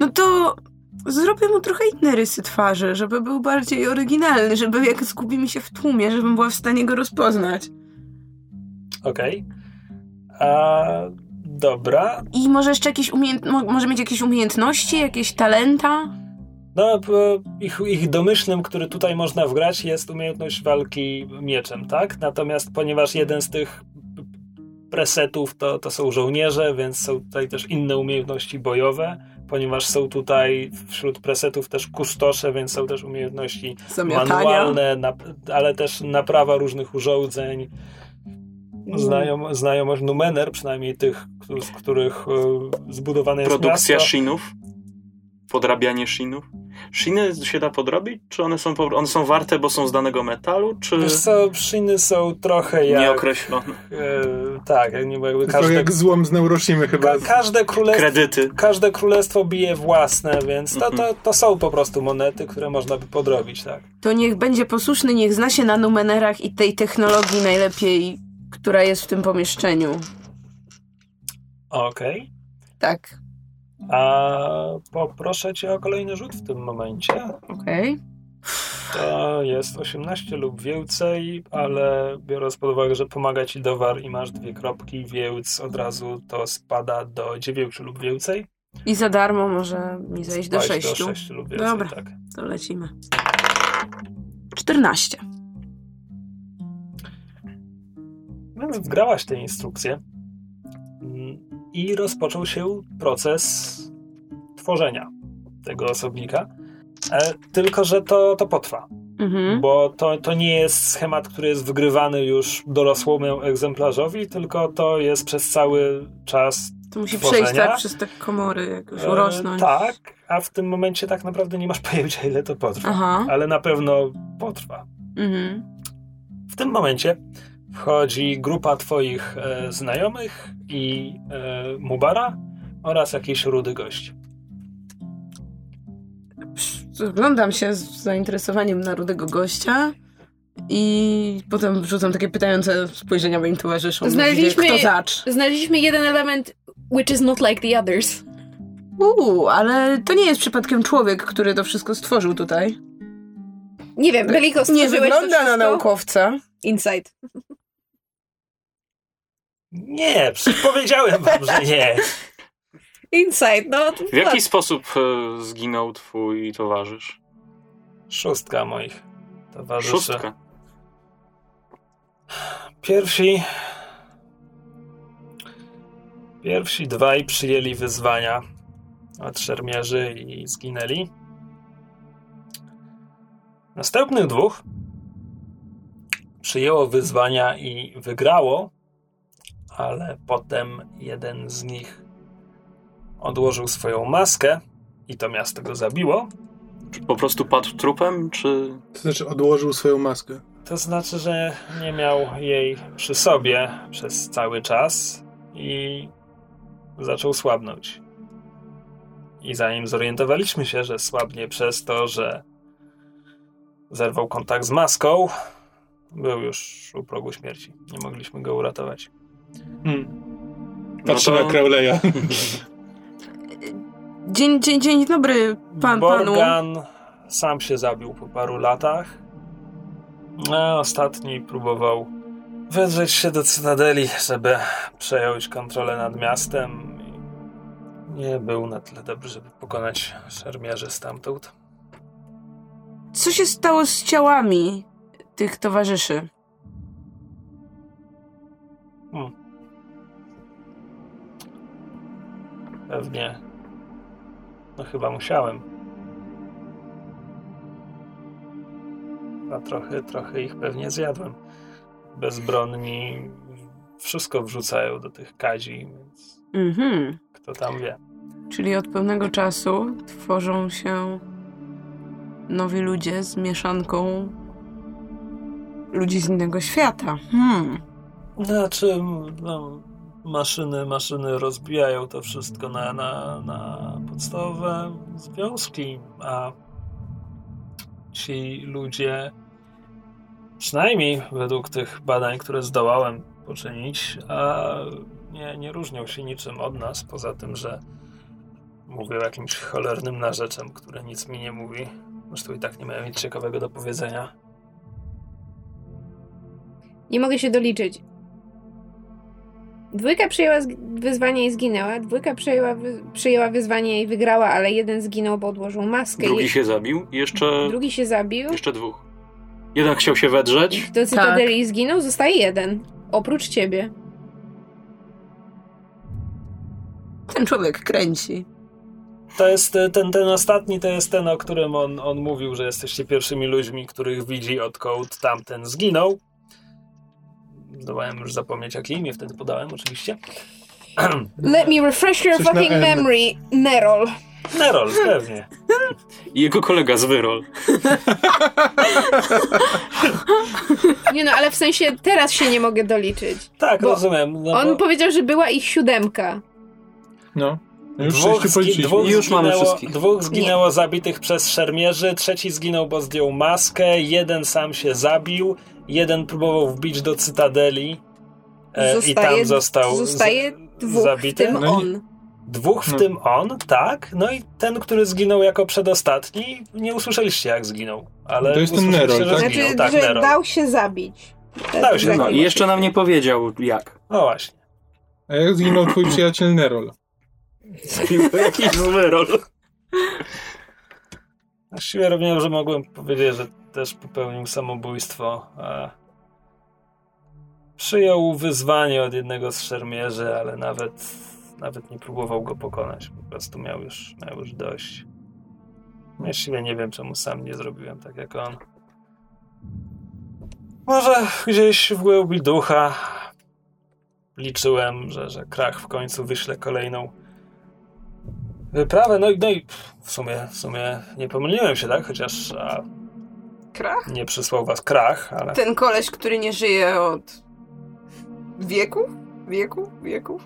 No to zrobię mu trochę inne rysy twarzy, żeby był bardziej oryginalny, żeby jak zgubi mi się w tłumie, żebym była w stanie go rozpoznać. Okej. A Dobra. I może jeszcze jakieś umiejęt... mo- może mieć jakieś umiejętności, jakieś talenta? No, ich, ich domyślnym, który tutaj można wgrać, jest umiejętność walki mieczem, tak? Natomiast ponieważ jeden z tych presetów to, to są żołnierze, więc są tutaj też inne umiejętności bojowe, ponieważ są tutaj wśród presetów też kustosze, więc są też umiejętności Zamiatania. manualne, ale też naprawa różnych urządzeń, znajom, znajomość numener, przynajmniej tych, z których e, zbudowane jest Produkcja miasto. shinów? Podrabianie shinów? Shiny się da podrobić? Czy one są, one są warte, bo są z danego metalu? Czy Wiesz co, szyny są trochę jak... nieokreślone? E, tak, jak nie jakby To każde, jak złom z Neuroshimy chyba. ka, każde, królestwo, Kredyty. każde królestwo bije własne, więc to, Mhm. to, to są po prostu monety, które można by podrobić, tak. To niech będzie posłuszny, niech zna się na numenerach i tej technologii najlepiej, która jest w tym pomieszczeniu. Okej. Tak, A poproszę cię o kolejny rzut w tym momencie. okej. To jest 18 lub więcej, ale biorąc pod uwagę, że pomaga ci dowar i masz dwie kropki, więc od razu to spada do 9 lub więcej. I za darmo może mi zejść do Spaść 6. Do 6 lub więcej, Dobra. tak. To lecimy. 14. Więc wgrałaś te instrukcje mm, i rozpoczął się proces tworzenia tego osobnika. E, Tylko, że to, to potrwa, Mhm. bo to, to nie jest schemat, który jest wygrywany już dorosłemu egzemplarzowi, tylko to jest przez cały czas. To musi tworzenia. przejść tak przez te komory, jakoś e, urosnąć. Tak, a w tym momencie tak naprawdę nie masz pojęcia, ile to potrwa. Aha. Ale na pewno potrwa. Mhm. W tym momencie wchodzi grupa twoich e, znajomych i e, Mubara oraz jakiś rudy gość. Rozglądam się z zainteresowaniem na rudego gościa i potem wrzucam takie pytające spojrzenia moim towarzyszom. Znaleźliśmy- Kto zacz? Znaleźliśmy jeden element, which is not like the others. Uuu, ale to nie jest przypadkiem człowiek, który to wszystko stworzył tutaj. Nie wiem, Beliko, Nie stworzyłeś to wygląda na wszystko? naukowca. Insight. Nie, powiedziałem wam, że nie. Insight, no. W jaki sposób e, zginął twój towarzysz? Szóstka moich towarzyszy. Szóstka. Pierwsi. Pierwsi dwaj przyjęli wyzwania od szermierzy i zginęli. Następnych dwóch przyjęło wyzwania i wygrało, ale potem jeden z nich odłożył swoją maskę i to miasto go zabiło. Czy po prostu padł trupem, czy... To znaczy odłożył swoją maskę. To znaczy, że nie miał jej przy sobie przez cały czas i zaczął słabnąć. I zanim zorientowaliśmy się, że słabnie przez to, że zerwał kontakt z maską, był już u progu śmierci. Nie mogliśmy go uratować. Hmm. Patrzę No to- na Crowleya. Dzień, dzień, dzień dobry pan, panu. Borgan sam się zabił po paru latach. A ostatni próbował wydrzeć się do Cytadeli, żeby przejąć kontrolę nad miastem. I nie był na tyle dobry, żeby pokonać szermierzy stamtąd. Co się stało z ciałami tych towarzyszy? Pewnie. No chyba musiałem. A trochę, trochę ich pewnie zjadłem. bezbronni wszystko wrzucają do tych kadzi, więc Mhm. kto tam wie. Czyli od pewnego czasu tworzą się nowi ludzie z mieszanką ludzi z innego świata. Hmm. Znaczy, no, maszyny, maszyny rozbijają to wszystko na, na, na podstawowe związki, a ci ludzie, przynajmniej według tych badań, które zdołałem poczynić, a nie, nie różnią się niczym od nas, poza tym, że mówią jakimś cholernym narzeczem, które nic mi nie mówi. Zresztą i tak nie mają nic ciekawego do powiedzenia. Nie mogę się doliczyć. Dwójka przyjęła wyzwanie i zginęła. Dwójka przyjęła, wy- przyjęła wyzwanie i wygrała, ale jeden zginął, bo odłożył maskę. Drugi się zabił i jeszcze, drugi się zabił. jeszcze dwóch. Jeden chciał się wedrzeć. Do Cytadeli i zginął, zostaje jeden. Oprócz ciebie. Ten człowiek kręci. To jest e, ten, ten ostatni, to jest ten, o którym on, on mówił, że jesteście pierwszymi ludźmi, których widzi, odkąd tamten zginął. Zdołałem już zapomnieć, jakie imię wtedy podałem, oczywiście. Let me refresh your Coś na fucking M. memory, Nerol. Nerol, pewnie. I jego kolega z Wyrol. Nie no, ale w sensie teraz się nie mogę doliczyć. Tak, Bo rozumiem. No On bo powiedział, że była ich siódemka. No. Już dwóch, zgi- policzyliśmy. dwóch, Już mamy zginęło, wszystkich. dwóch zginęło zabitych przez szermierzy, trzeci zginął, bo zdjął maskę, jeden sam się zabił, jeden próbował wbić do Cytadeli e, i tam został zostaje dwóch, w zabity. tym No on. Dwóch w No. tym on, tak. No i ten, który zginął jako przedostatni, nie usłyszeliście jak zginął. Ale To jest ten Nerol, tak? Zginął. Znaczy, tak, że Nerol. dał się zabić. Dał się No zabić. i jeszcze nam nie powiedział jak. No właśnie. A jak zginął twój przyjaciel Nerol? Jakiś z Wyrol. Właściwie równie że mogłem powiedzieć, że też popełnił samobójstwo. Przyjął wyzwanie od jednego z szermierzy, ale nawet, nawet nie próbował go pokonać. Po prostu miał już, miał już dość. Właściwie nie wiem, czemu sam nie zrobiłem tak jak on. Może gdzieś w głębi ducha liczyłem, że, że krach w końcu wyśle kolejną wyprawę. No i, no i w sumie, w sumie nie pomyliłem się, tak? Chociaż a, Krach? nie przysłał was krach, ale Ten koleś, który nie żyje od wieków? Wieku? Wieków?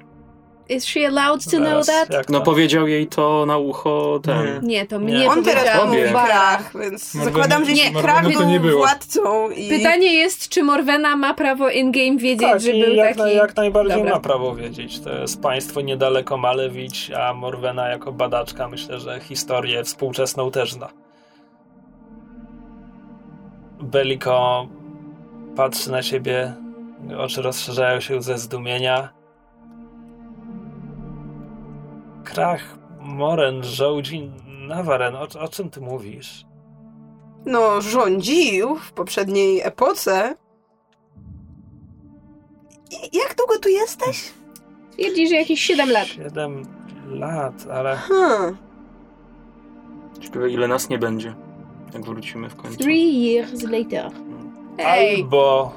Is she allowed to know that? jak No to? powiedział jej to na ucho ten. Nie, to Nie. mnie On teraz mówi krach, więc zakładam, że Nie, krach to był nie było. władcą i... Pytanie jest, czy Morwena ma prawo in-game wiedzieć, Tak, że był jak, taki... na, jak najbardziej Dobra. ma prawo wiedzieć. To jest państwo niedaleko Malewicz, a Morwena jako badaczka myślę, że historię współczesną też zna. Beliko patrzy na siebie, oczy rozszerzają się ze zdumienia. Krach, Moren, Żołdzi, Nawaren, o, o czym ty mówisz? No, rządził w poprzedniej epoce. I jak długo tu jesteś? Twierdzi, że jakieś 7 lat. Siedem lat, ale Hmm. Ciekawe ile nas nie będzie, jak wrócimy w końcu. Three years later. Ej, albo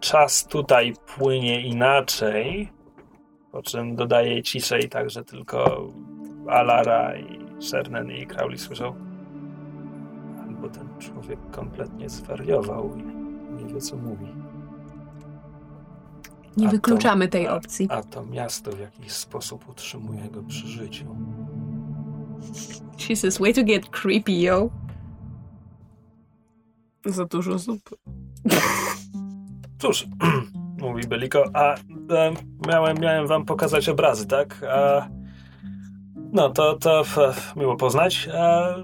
czas tutaj płynie inaczej, po czym dodaje ciszej tak, że tylko Alara i Shernen i Crowley słyszą. Albo ten człowiek kompletnie zwariował i nie wie co mówi. Nie A to- wykluczamy tej a- opcji. A to miasto w jakiś sposób utrzymuje go przy życiu. Jesus, way to get creepy, yo. Za dużo zupy. Cóż, mówi Beliko, a e, miałem, miałem wam pokazać obrazy, tak? A, no to, to f, miło poznać. A,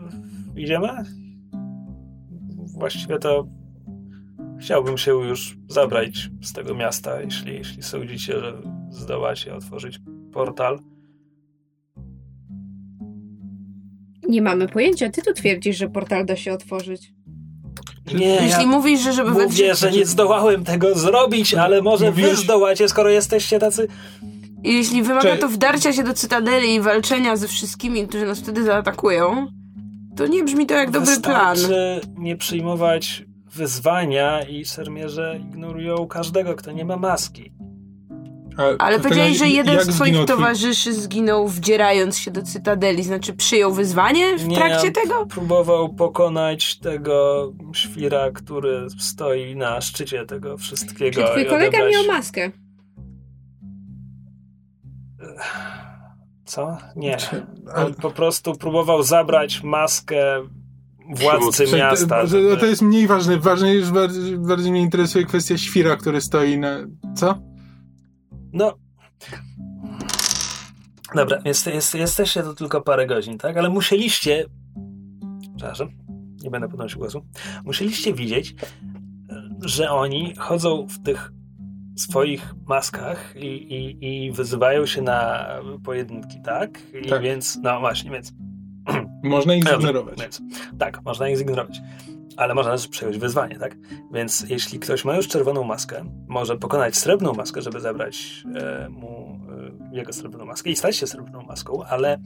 idziemy? Właściwie to chciałbym się już zabrać z tego miasta, jeśli, jeśli sądzicie, że zdołacie otworzyć portal. nie mamy pojęcia. Ty tu twierdzisz, że portal da się otworzyć. Nie, Jeśli mówisz, że żeby we mówię, że nie zdołałem tego zrobić, ale może wy Mówiłeś- zdołacie, skoro jesteście tacy I jeśli wymaga to wdarcia się do Cytadeli i walczenia ze wszystkimi, którzy nas wtedy zaatakują, to nie brzmi to jak dobry plan. Wystarczy nie przyjmować wyzwania i szermierze ignorują każdego, kto nie ma maski. Ale to powiedziałeś, że jeden z twoich towarzyszy zginął wdzierając się do Cytadeli, znaczy przyjął wyzwanie w Nie, trakcie tego? Próbował pokonać tego świra, który stoi na szczycie tego wszystkiego. Czy twój kolega odebrać- miał maskę? Co? Nie. On po prostu próbował zabrać maskę władcy miasta. To, żeby- to jest mniej ważne. Ważne jest bardziej, bardziej mnie interesuje kwestia świra, który stoi na. Co? No. Dobra, jest, jest, jesteście tu tylko parę godzin, tak? Ale musieliście. Przepraszam, nie będę podnosił głosu. Musieliście widzieć, że oni chodzą w tych swoich maskach i, i, i wyzywają się na pojedynki, tak? I Tak. więc, no właśnie, więc Można ich zignorować. Więc, tak, można ich zignorować. Ale można też przejąć wyzwanie, tak? Więc jeśli ktoś ma już czerwoną maskę, może pokonać srebrną maskę, żeby zabrać e, mu e, jego srebrną maskę i stać się srebrną maską, ale,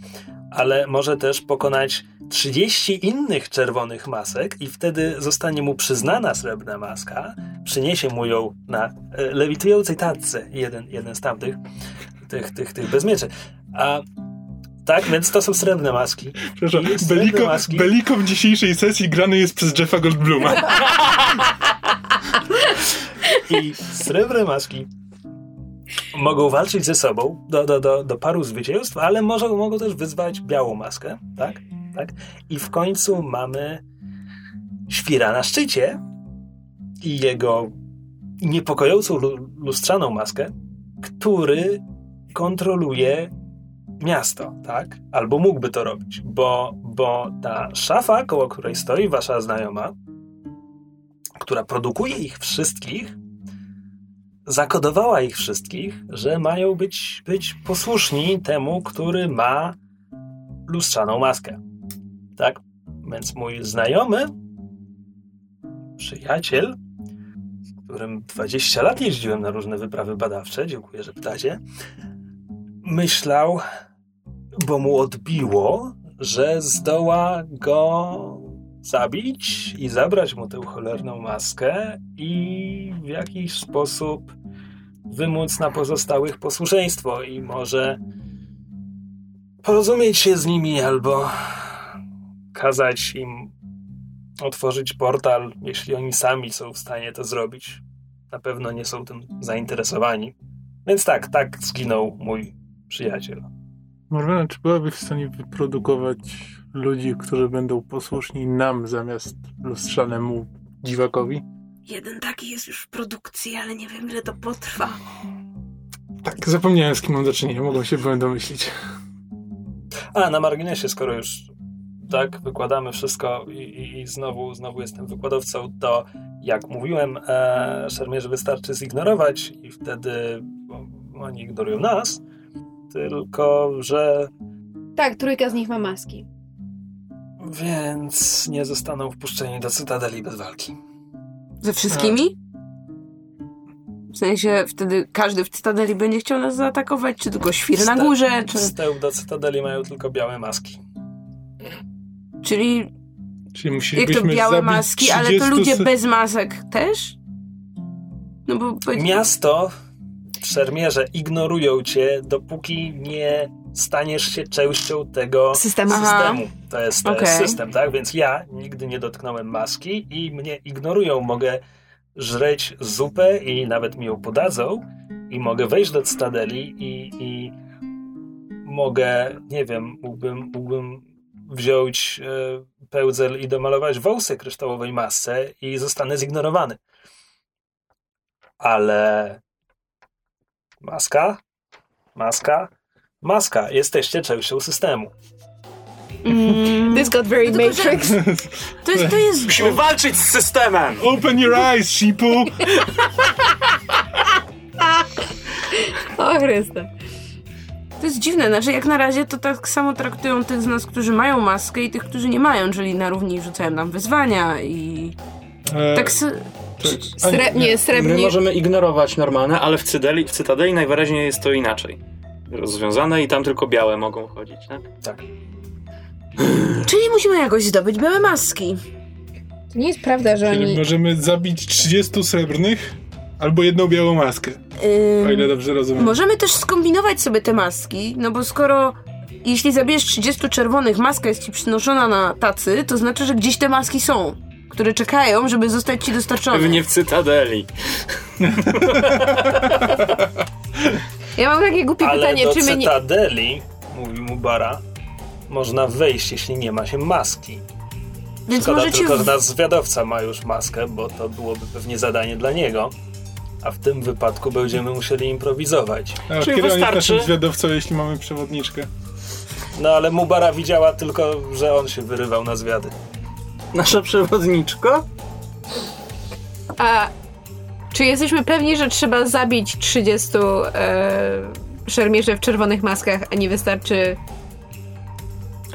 ale może też pokonać 30 innych czerwonych masek i wtedy zostanie mu przyznana srebrna maska, przyniesie mu ją na e, lewitującej tacce jeden, jeden z tamtych, tych, tych, tych bez mieczy. A tak, więc to są srebrne maski. Przepraszam, Jest srebrne Beliko, maski. Beliko w dzisiejszej sesji grany jest przez Jeffa Goldbluma. I srebrne maski mogą walczyć ze sobą do, do, do, do paru zwycięstw, ale może, mogą też wyzwać białą maskę, tak? tak? I w końcu mamy świra na szczycie i jego niepokojącą lu- lustrzaną maskę, który kontroluje miasto, tak? Albo mógłby to robić, bo, bo ta szafa, koło której stoi wasza znajoma, która produkuje ich wszystkich, zakodowała ich wszystkich, że mają być, być posłuszni temu, który ma lustrzaną maskę. Tak? Więc mój znajomy, przyjaciel, z którym 20 lat jeździłem na różne wyprawy badawcze, dziękuję, że pytacie, myślał, bo mu odbiło, że zdoła go zabić i zabrać mu tę cholerną maskę i w jakiś sposób wymóc na pozostałych posłuszeństwo i może porozumieć się z nimi albo kazać im otworzyć portal, jeśli oni sami są w stanie to zrobić. Na pewno nie są tym zainteresowani. Więc tak, tak zginął mój przyjaciel. Morgana, czy byłaby w stanie wyprodukować ludzi, którzy będą posłuszni nam zamiast lustrzanemu dziwakowi? Jeden taki jest już w produkcji, ale nie wiem ile to potrwa. Tak, zapomniałem z kim mam do czynienia, mogą się byłem domyślić. A, na marginesie, skoro już tak wykładamy wszystko i, i, i znowu, znowu jestem wykładowcą, to jak mówiłem, e, szermierzy wystarczy zignorować i wtedy oni ignorują nas, tylko że Tak, trójka z nich ma maski. więc nie zostaną wpuszczeni do Cytadeli bez walki. Ze wszystkimi? W sensie wtedy każdy w Cytadeli będzie chciał nas zaatakować, czy tylko świr na górze, czy... Wstęp do Cytadeli mają tylko białe maski. Czyli Czyli jak to białe zabić maski, ale to 30 ludzie se- bez masek też? No bo... Miasto, szermierze ignorują cię, dopóki nie staniesz się częścią tego Systemu. To jest, Okej. system, tak? Więc ja nigdy nie dotknąłem maski i mnie ignorują. Mogę żreć zupę i nawet mi ją podadzą i mogę wejść do Cytadeli i, i mogę, nie wiem, mógłbym, mógłbym wziąć e, pełdzel i domalować wąsy kryształowej masce i zostanę zignorowany. Ale maska, maska, maska. Jesteście częścią systemu. Mm, This got very Tylko, że- Matrix. to jest... To jest Musimy walczyć z systemem! Open your eyes, sheepu! O Chryste. To jest dziwne, znaczy jak na razie to tak samo traktują tych z nas, którzy mają maskę i tych, którzy nie mają, czyli na równi rzucają nam wyzwania i E, tak Sre- nie, My srebrnie. możemy ignorować normalne, ale w Cytadeli, w Cytadeli najwyraźniej jest to inaczej. Rozwiązane i tam tylko białe mogą chodzić, tak? Tak. Czyli musimy jakoś zdobyć białe maski. To nie jest prawda, że Czyli oni... możemy zabić 30 srebrnych albo jedną białą maskę. Ym, O ile dobrze rozumiem. Możemy też skombinować sobie te maski, no bo skoro jeśli zabijesz 30 czerwonych, maska jest ci przynoszona na tacy, to znaczy, że gdzieś te maski są, które czekają, żeby zostać ci dostarczone. Pewnie w Cytadeli. Ja mam takie głupie Ale pytanie, do czy my nie... Cytadeli, mówi mu Bara, można wejść, jeśli nie ma się maski. Więc Szkoda możecie... tylko, że nasz zwiadowca ma już maskę, bo to byłoby pewnie zadanie dla niego. A w tym wypadku będziemy musieli improwizować. A Czyli kiedy on jest wystarczy- zwiadowcą, jeśli mamy przewodniczkę? No ale Mubara widziała tylko, że on się wyrywał na zwiady. Nasza przewodniczko? A czy jesteśmy pewni, że trzeba zabić 30 e, szermierzy w czerwonych maskach, a nie wystarczy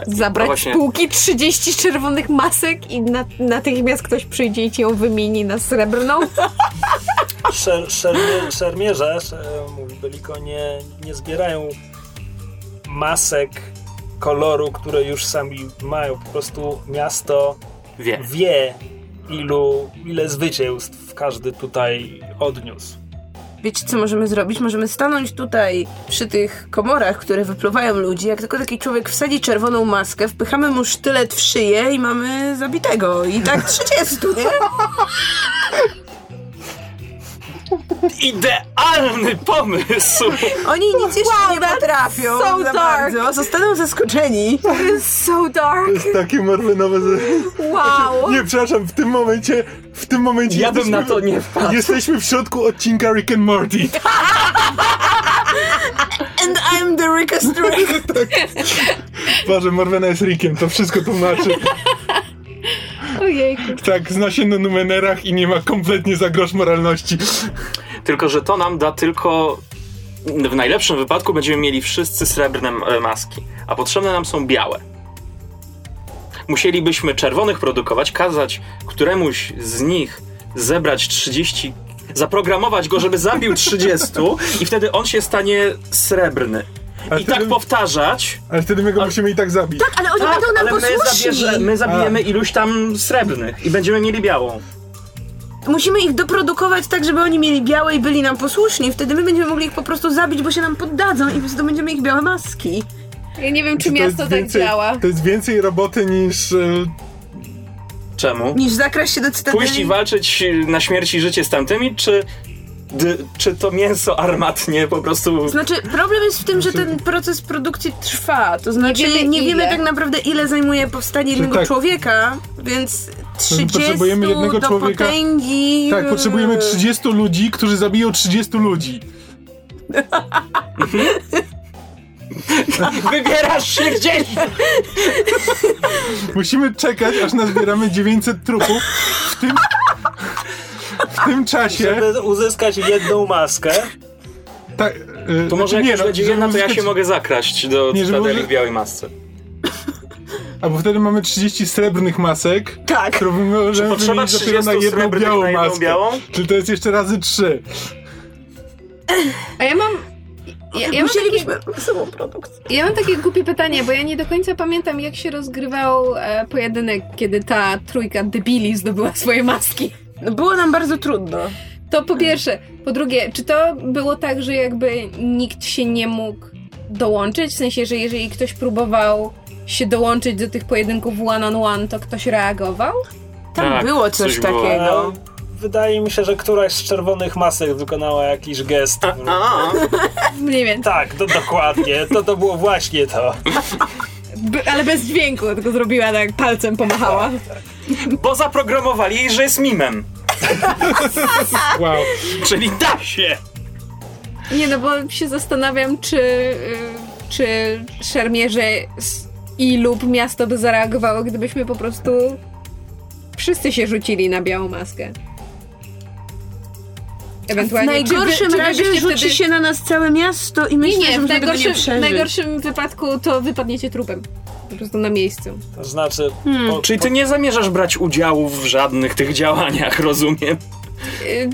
zabrać No z półki 30 czerwonych masek i na, natychmiast ktoś przyjdzie i ci ją wymieni na srebrną? Szer, szermie, szermierze, sze- mówi Beliko, nie, nie zbierają masek koloru, które już sami mają. Po prostu miasto Wie. wie, ilu, ile zwycięstw każdy tutaj odniósł. Wiecie, co możemy zrobić? Możemy stanąć tutaj przy tych komorach, które wypluwają ludzi. Jak tylko taki człowiek wsadzi czerwoną maskę, wpychamy mu sztylet w szyję i mamy zabitego. I tak 30, nie? Idealny pomysł! Oni nic jeszcze Wow, nie potrafią so za dark. bardzo. Zostaną zaskoczeni. So dark! To jest takie marlenowe... Wow! Nie, przepraszam, w tym momencie... W tym momencie Ja bym jesteśmy, na to nie wpadł. Jesteśmy w środku odcinka Rick and Morty. And I'm the Rickest Rick. Boże, Morwena jest Rickiem, to wszystko tłumaczy. Ojejku. Tak, zna się na numenerach i nie ma kompletnie za grosz moralności. Tylko, że to nam da tylko. W najlepszym wypadku będziemy mieli wszyscy srebrne e, maski, a potrzebne nam są białe. Musielibyśmy czerwonych produkować, kazać któremuś z nich zebrać 30. Zaprogramować go, żeby zabił 30, i wtedy on się stanie srebrny. Ale I tak wtedy- powtarzać. Ale wtedy my go musimy i tak zabić. Ale oni Tak, będą nam ale my, posłuszni. zabierze, my zabijemy iluś tam srebrnych i będziemy mieli białą. Musimy ich doprodukować tak, żeby oni mieli białe i byli nam posłuszni. Wtedy my będziemy mogli ich po prostu zabić, bo się nam poddadzą i wtedy będziemy ich białe maski. Ja nie wiem, czy jest miasto tak więcej- działa. To jest więcej roboty niż... e, Czemu? Niż zakraść się do cytadeli. Pójść i walczyć na śmierć i życie z tamtymi, czy, czy to mięso armatnie po prostu... Znaczy, problem jest w tym, że ten proces produkcji trwa. To znaczy, nie wiemy wiemy, ile. tak naprawdę, ile zajmuje powstanie jednego tak. człowieka, więc 30 potrzebujemy jednego do człowieka. potęgi... Tak, potrzebujemy 30 ludzi, którzy zabiją 30 ludzi. Wybierasz się gdzieś! Musimy czekać, aż nazbieramy 900 trupów. W tym, w tym czasie... Żeby uzyskać jedną maskę, Tak, e, To może znaczy jak nie, już no, będzie jedna, to ja uzyskać- się mogę zakraść do Nie, Cytadeli w białej masce. A bo wtedy mamy 30 srebrnych masek, Tak. które możemy Potrzeba wymienić dopiero 30 na jedną białą na jedną maskę. białą? Czyli to jest jeszcze razy 3. A ja mam... Ja, ja, mam takie, ja mam takie głupie pytanie, bo ja nie do końca pamiętam, jak się rozgrywał e, pojedynek, kiedy ta trójka debili zdobyła swoje maski. Było nam bardzo trudno. To po pierwsze. Po drugie, czy to było tak, że jakby nikt się nie mógł dołączyć? W sensie, że jeżeli ktoś próbował się dołączyć do tych pojedynków one on one, to ktoś reagował? Tam Tak, było coś, coś było. takiego. a wydaje mi się, że któraś z czerwonych masek wykonała jakiś gest. A, Mniej więcej. Tak, to dokładnie. To, to było właśnie to. By, ale bez dźwięku, tylko zrobiła tak, palcem pomachała. Bo zaprogramowali jej, że jest mimem. Wow. Czyli da się! Nie no, bo się zastanawiam, czy, y, czy szermierze i lub miasto by zareagowało, gdybyśmy po prostu wszyscy się rzucili na białą maskę. W Ewentualnie, najgorszym czy czy razie byście rzuci wtedy... się na nas całe miasto i Nie, myślę, nie, że w tego nie najgorszym, w najgorszym wypadku to wypadniecie trupem. Po prostu na miejscu. To znaczy, Hmm. po, Czyli ty nie zamierzasz brać udziału w żadnych tych działaniach, rozumiem? Y, y,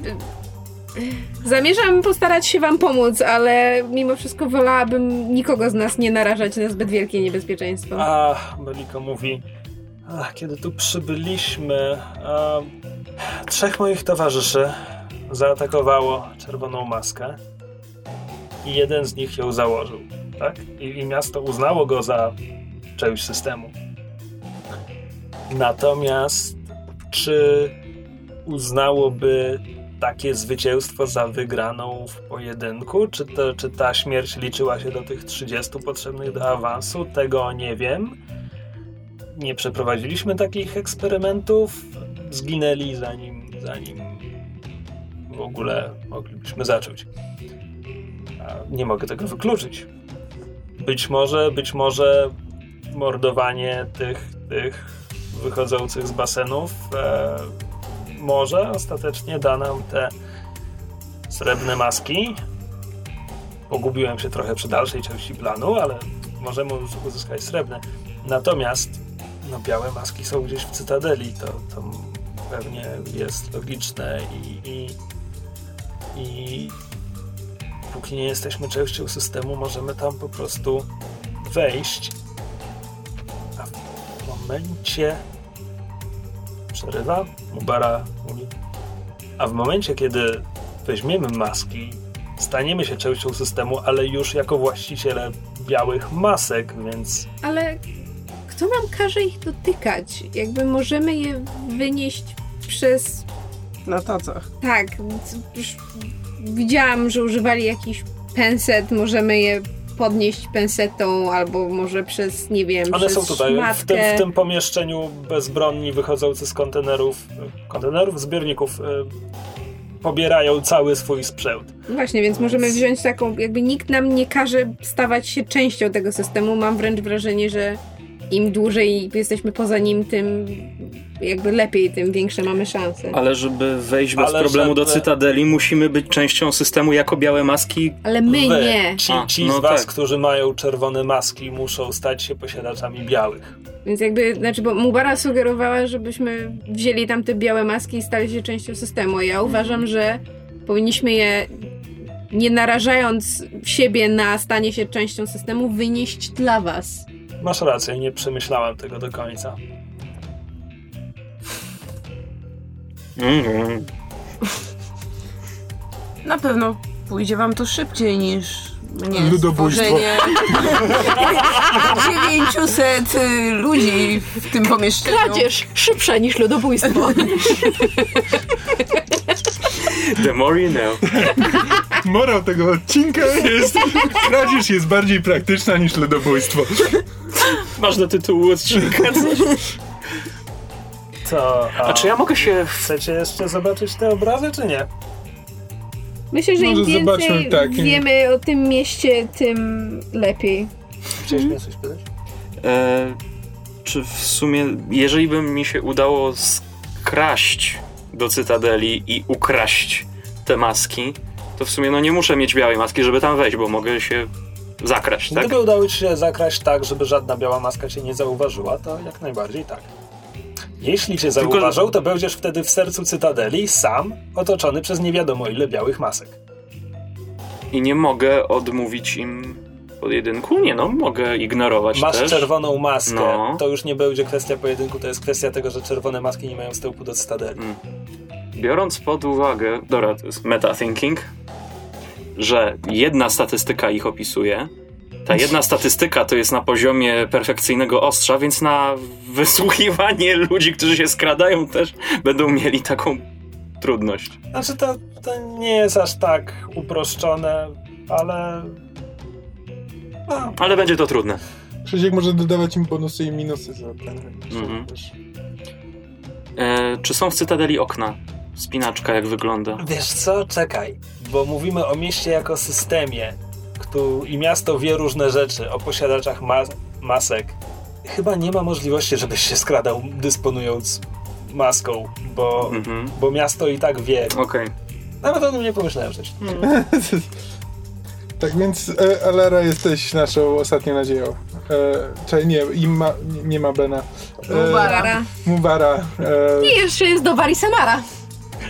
Zamierzam postarać się wam pomóc, ale mimo wszystko wolałabym nikogo z nas nie narażać na zbyt wielkie niebezpieczeństwo. A, Beliko mówi, Ach, kiedy tu przybyliśmy, a, trzech moich towarzyszy zaatakowało czerwoną maskę i jeden z nich ją założył, tak? I, i miasto uznało go za część systemu. Natomiast czy uznałoby takie zwycięstwo za wygraną w pojedynku? Czy, to, czy ta śmierć liczyła się do tych 30 potrzebnych do awansu? Tego nie wiem. Nie przeprowadziliśmy takich eksperymentów. Zginęli zanim, zanim w ogóle moglibyśmy zacząć. Nie mogę tego wykluczyć. Być może, być może mordowanie tych, tych wychodzących z basenów e, może ostatecznie da nam te srebrne maski. Pogubiłem się trochę przy dalszej części planu, ale możemy uzyskać srebrne. Natomiast no, białe maski są gdzieś w Cytadeli, to, to pewnie jest logiczne i, i, i póki nie jesteśmy częścią systemu, możemy tam po prostu wejść. Momencie przerywa, Mubara mówi, a w momencie, kiedy weźmiemy maski, staniemy się częścią systemu, ale już jako właściciele białych masek, więc Ale kto nam każe ich dotykać? Jakby możemy je wynieść przez... Na tacach. Tak, widziałam, że używali jakiś penset, możemy je podnieść pensetą, albo może przez, nie wiem, one są tutaj, w tym, w tym pomieszczeniu bezbronni wychodzący z kontenerów, kontenerów, zbiorników, y, pobierają cały swój sprzęt. Właśnie, więc możemy wziąć taką, jakby nikt nam nie każe stawać się częścią tego systemu. Mam wręcz wrażenie, że im dłużej jesteśmy poza nim, tym jakby lepiej, tym większe mamy szanse. Ale żeby wejść bez Ale problemu do żeby- Cytadeli, musimy być częścią systemu jako białe maski. Ale my Wy, nie. Ci, A, ci no z was, tak. którzy mają czerwone maski, muszą stać się posiadaczami białych. Więc jakby, znaczy, bo Mubara sugerowała, żebyśmy wzięli tam te białe maski i stali się częścią systemu. A Ja uważam, że powinniśmy je, nie narażając siebie na stanie się częścią systemu, wynieść dla was. Masz rację, nie przemyślałem tego do końca. Mhm. Na pewno pójdzie wam to szybciej niż mnie Ludobójstwo. stworzenie 900 y, ludzi w tym pomieszczeniu. Kradzież szybsza niż ludobójstwo. The more you know. Morał tego odcinka jest, kradzież jest bardziej praktyczna niż ludobójstwo. Masz do tytułu odcinka. To, a, A czy ja mogę się... chcecie jeszcze zobaczyć te obrazy, czy nie? Myślę, że im Może więcej zobaczmy, tak, im- wiemy o tym mieście, tym lepiej. Chciałeś mnie coś pytać? E, czy w sumie, jeżeli by mi się udało skraść do Cytadeli i ukraść te maski, to w sumie no nie muszę mieć białej maski, żeby tam wejść, bo mogę się zakraść, tak? Gdyby udało ci się zakraść tak, żeby żadna biała maska cię nie zauważyła, to jak najbardziej tak. Jeśli cię Tylko- zauważą, to będziesz wtedy w sercu Cytadeli, sam, otoczony przez nie wiadomo ile białych masek. I nie mogę odmówić im pojedynku? Nie no, mogę ignorować Masz też. czerwoną maskę, No. to już nie będzie kwestia pojedynku, to jest kwestia tego, że czerwone maski nie mają wstępu do Cytadeli. Biorąc pod uwagę, dobra, to jest meta-thinking, że jedna statystyka ich opisuje, ta jedna statystyka to jest na poziomie perfekcyjnego ostrza, więc na wysłuchiwanie ludzi, którzy się skradają też będą mieli taką trudność. Znaczy to, to nie jest aż tak uproszczone, ale... A, Ale będzie to trudne. Krzysiek może dodawać im bonusy i minusy za ten. Mhm. E, czy są w Cytadeli okna? Spinaczka jak wygląda? Wiesz co? Czekaj, bo mówimy o mieście jako systemie i miasto wie różne rzeczy o posiadaczach ma- masek. Chyba nie ma możliwości, żebyś się skradał dysponując maską, bo, Mhm. bo miasto i tak wie. Okej. Nawet o tym nie pomyślałem wcześniej. Tak więc, e, Alara, jesteś naszą ostatnią nadzieją. E, czyli nie, im ma, nie, nie ma Bena. E, Mubara. Mubara. E, I jeszcze jest do Bari Samara.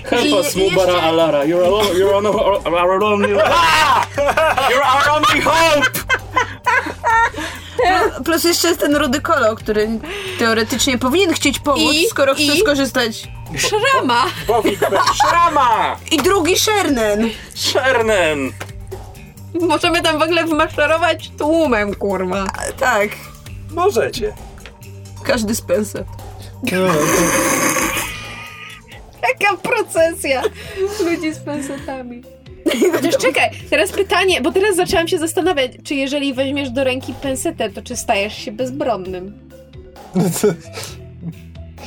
Help us, Mubara jeszcze- Alara. You're, alone, you're, on, our, our only... Ah! You're our only hope! plus jeszcze jest ten rudy kolo, który teoretycznie powinien chcieć pomóc, I- skoro chce i- skorzystać. Szrama! Szrama! I drugi Shernen. Szernen! Możemy tam w ogóle wmaszerować tłumem, kurwa. Tak, możecie. każdy z. No, to, Taka procesja ludzi z pensetami. Chociaż czekaj, teraz pytanie, bo teraz zaczęłam się zastanawiać, czy jeżeli weźmiesz do ręki pensetę, to czy stajesz się bezbronnym? no to,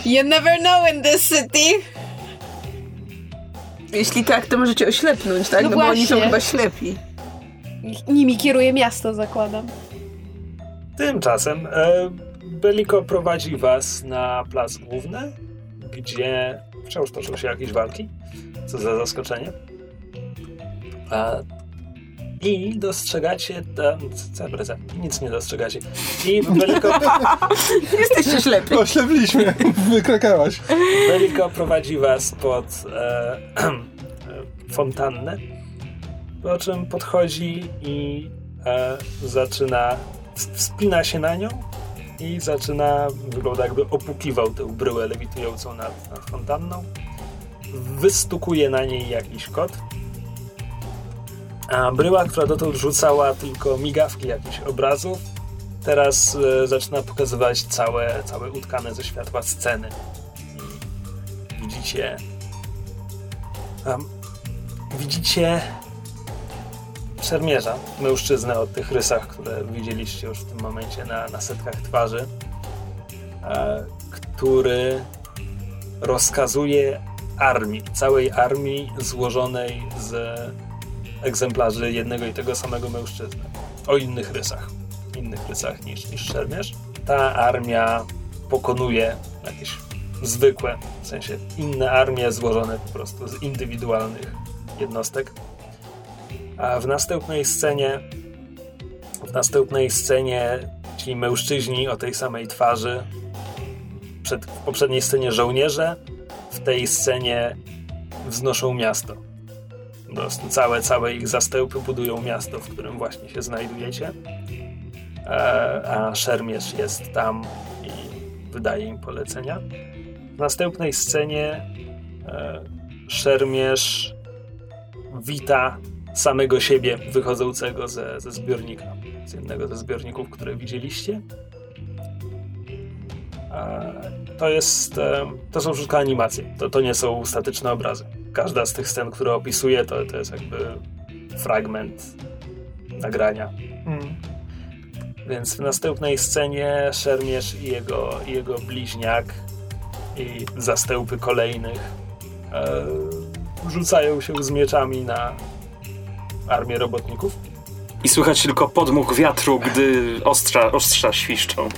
You never know in this city. Jeśli tak, to możecie oślepnąć, tak? No No, bo oni są chyba ślepi. Nimi kieruje miasto, zakładam. Tymczasem e, Beliko prowadzi was na plac główny, gdzie wciąż toczą się jakieś walki. Co za zaskoczenie. E, I dostrzegacie... E, co, co, nic nie dostrzegacie. I Beliko, Jesteście ślepi. oślepliśmy. Wykrakałeś. Beliko prowadzi was pod e, e, fontannę, po czym podchodzi i e, zaczyna, wspina się na nią i zaczyna, wygląda jakby opukiwał tę bryłę lewitującą nad, nad fontanną. Wystukuje na niej jakiś kod. A bryła, która dotąd rzucała tylko migawki jakichś obrazów, teraz e, zaczyna pokazywać całe, całe utkane ze światła sceny widzicie. Um, widzicie szermierza, mężczyznę o tych rysach, które widzieliście już w tym momencie na, na setkach twarzy, e, który rozkazuje armii, całej armii złożonej z egzemplarzy jednego i tego samego mężczyzny. O innych rysach. Innych rysach niż, niż szermierz. Ta armia pokonuje jakieś zwykłe, w sensie inne armie złożone po prostu z indywidualnych jednostek. A w następnej scenie w następnej scenie ci mężczyźni o tej samej twarzy przed, w poprzedniej scenie żołnierze w tej scenie wznoszą miasto. Po prostu całe, całe ich zastępy budują miasto, w którym właśnie się znajdujecie. E, a szermierz jest tam i wydaje im polecenia. W następnej scenie e, szermierz wita samego siebie wychodzącego ze, ze zbiornika, z jednego ze zbiorników, które widzieliście. To jest, e, to są wszystko animacje, to, to nie są statyczne obrazy. Każda z tych scen, które opisuję, to, to jest jakby fragment nagrania. Mm. Więc w następnej scenie szermierz i jego, i jego bliźniak i zastępy kolejnych e, rzucają się z mieczami na armię robotników. I słychać tylko podmuch wiatru, gdy ostrza, ostrza świszczą.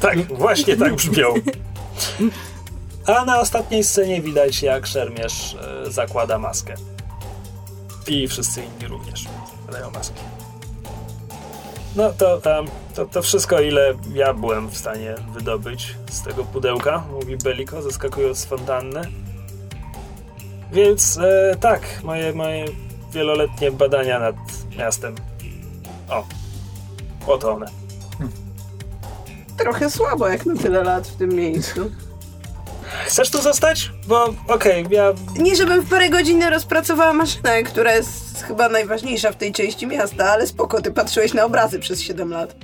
Tak, właśnie tak brzmią. A na ostatniej scenie widać, jak szermierz e, zakłada maskę. I wszyscy inni również zakładają maski. No to, to, to wszystko, ile ja byłem w stanie wydobyć z tego pudełka, mówi Beliko, zaskakując z fontanny. Więc e, tak, moje, moje wieloletnie badania nad miastem. O, oto one. Trochę słabo jak na tyle lat w tym miejscu. Chcesz tu zostać? Bo okej, ja Nie, żebym w parę godzin rozpracowała maszynę, która jest chyba najważniejsza w tej części miasta, ale spoko, ty patrzyłeś na obrazy przez 7 lat.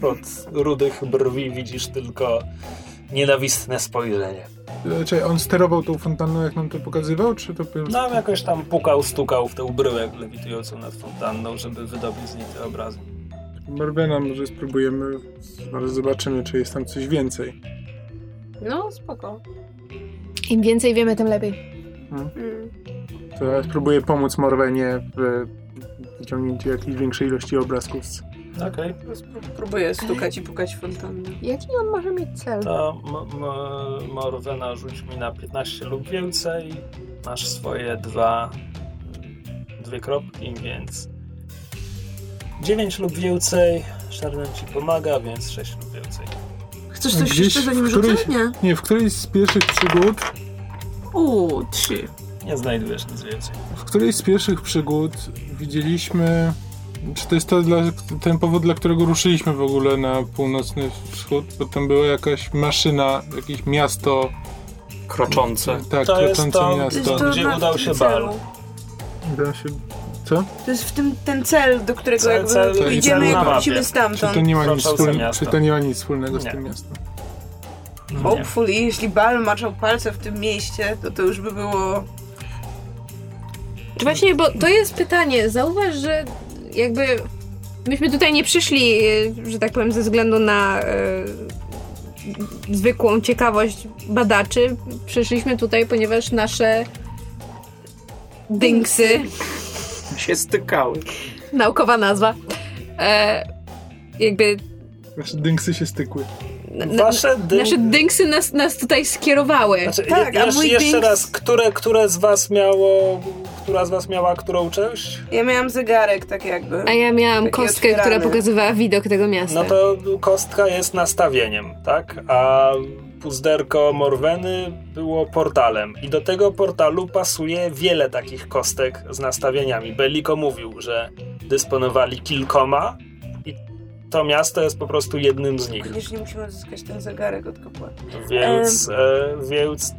Spod rudych brwi widzisz tylko nienawistne spojrzenie. Czy on sterował tą fontanną, jak nam to pokazywał, czy to... No jakoś tam pukał, stukał w tę bryłę lewitującą nad fontanną, żeby wydobyć z niej te obrazy. Morwena, może spróbujemy, zaraz zobaczymy, czy jest tam coś więcej. No, spoko. Im więcej wiemy, tym lepiej. Mm. To ja spróbuję pomóc Morwenie w wyciągnięciu jakiejś większej ilości obrazków. z- Okej, Spró- Próbuję stukać i pukać w fontannę. Jaki on może mieć cel? to M- M- Morwena rzuć mi na 15 lub więcej. Masz swoje dwa, dwie kropki, więc 9 lub więcej. Szernem ci pomaga, więc 6 lub więcej. Chcesz coś Gdzieś jeszcze zanim w którejś- rzucę? Nie. Nie, w którejś z pierwszych przygód Uuu, trzy. Nie znajdujesz nic więcej. W którejś z pierwszych przygód widzieliśmy. Czy to jest to dla, ten powód, dla którego ruszyliśmy w ogóle na północny wschód? Bo tam była jakaś maszyna, jakieś miasto. Kroczące. Tak, To kroczące to- miasto. to Gdzie udał się. Bal. Da się. Co? To jest w tym ten cel, do którego Cel- jakby cel- cel idziemy jak wrócimy Czy stamtąd. to nie ma nic, miasto. czy to nie ma nic wspólnego z Nie. tym miastem? Nie. Hopefully, jeśli Bal maczał palce w tym mieście, to to już by było... Czy właśnie, bo to jest pytanie. Zauważ, że jakby myśmy tutaj nie przyszli, że tak powiem, ze względu na e, zwykłą ciekawość badaczy. Przyszliśmy tutaj, ponieważ nasze dynksy, Się stykały. naukowa nazwa, e, jakby Nasze dynksy się stykły. na, Wasze dy... nasze dynksy nas, nas tutaj skierowały. Znaczy, Tak, je, a jeszcze, mój jeszcze dynks- raz, które, które z was miało, która z was miała którą część? Ja miałam zegarek, tak jakby. A ja miałam Taki kostkę, która otwierany. pokazywała widok tego miasta. No to kostka jest nastawieniem, tak? A puzderko Morweny było portalem. I do tego portalu pasuje wiele takich kostek z nastawieniami. Belliko mówił, że dysponowali kilkoma i to miasto jest po prostu jednym z nich. Koniecznie musimy odzyskać ten zegarek od kapła. Więc, e, więc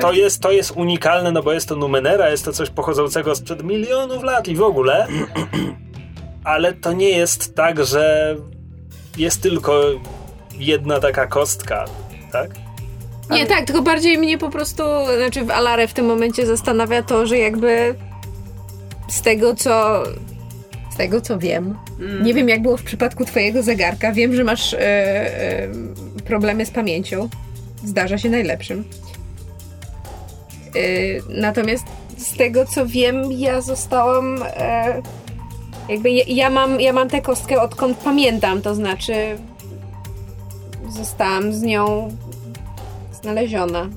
to jest, to jest unikalne, no bo jest to Numenera, jest to coś pochodzącego sprzed milionów lat i w ogóle. Ale to nie jest tak, że jest tylko jedna taka kostka, tak? Nie, tak, tylko bardziej mnie po prostu, znaczy w Alarę w tym momencie zastanawia to, że jakby z tego co z tego co wiem, Mm. nie wiem jak było w przypadku twojego zegarka, wiem, że masz e, e, problemy z pamięcią, zdarza się najlepszym. E, natomiast z tego co wiem, ja zostałam e, jakby ja, ja mam, ja mam tę kostkę odkąd pamiętam, to znaczy zostałam z nią znaleziona.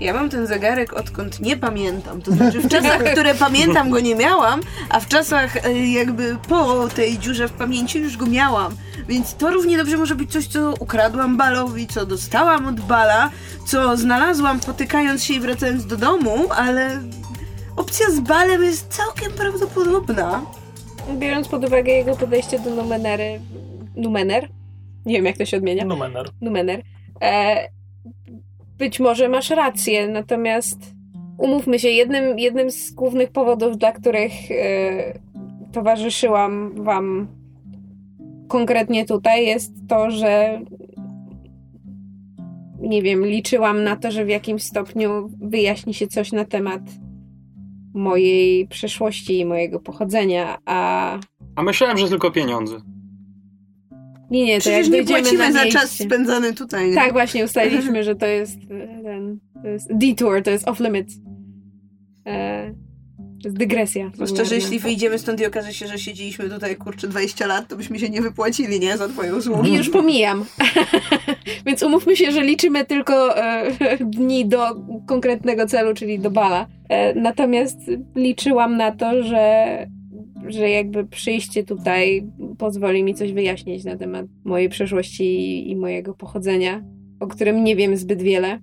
Ja mam ten zegarek odkąd nie pamiętam. To znaczy w czasach, które pamiętam go nie miałam, a w czasach e, jakby po tej dziurze w pamięci już go miałam. Więc to równie dobrze może być coś, co ukradłam Balowi, co dostałam od Bala, co znalazłam potykając się i wracając do domu, ale opcja z Balem jest całkiem prawdopodobna. Biorąc pod uwagę jego podejście do Numenery, Numener, nie wiem jak to się odmienia, Numener. Numener, e, być może masz rację, natomiast umówmy się, jednym, jednym z głównych powodów, dla których e, towarzyszyłam wam konkretnie tutaj, jest to, że nie wiem, liczyłam na to, że w jakimś stopniu wyjaśni się coś na temat mojej przeszłości i mojego pochodzenia, a A myślałem, że tylko pieniądze. Nie, nie, to Przecież nie płacimy za czas spędzany tutaj. Nie? Tak, właśnie ustaliliśmy, że to jest e, ten, to jest detour, to jest off limits. E, to jest dygresja. Szczerze, jeśli wyjdziemy stąd i okaże się, że siedzieliśmy tutaj kurczę 20 lat, to byśmy się nie wypłacili, nie? Za twoje usługi. I już pomijam. Więc umówmy się, że liczymy tylko e, dni do konkretnego celu, czyli do bala. E, natomiast liczyłam na to, że, że jakby przyjście tutaj pozwoli mi coś wyjaśnić na temat mojej przeszłości i, i mojego pochodzenia, o którym nie wiem zbyt wiele.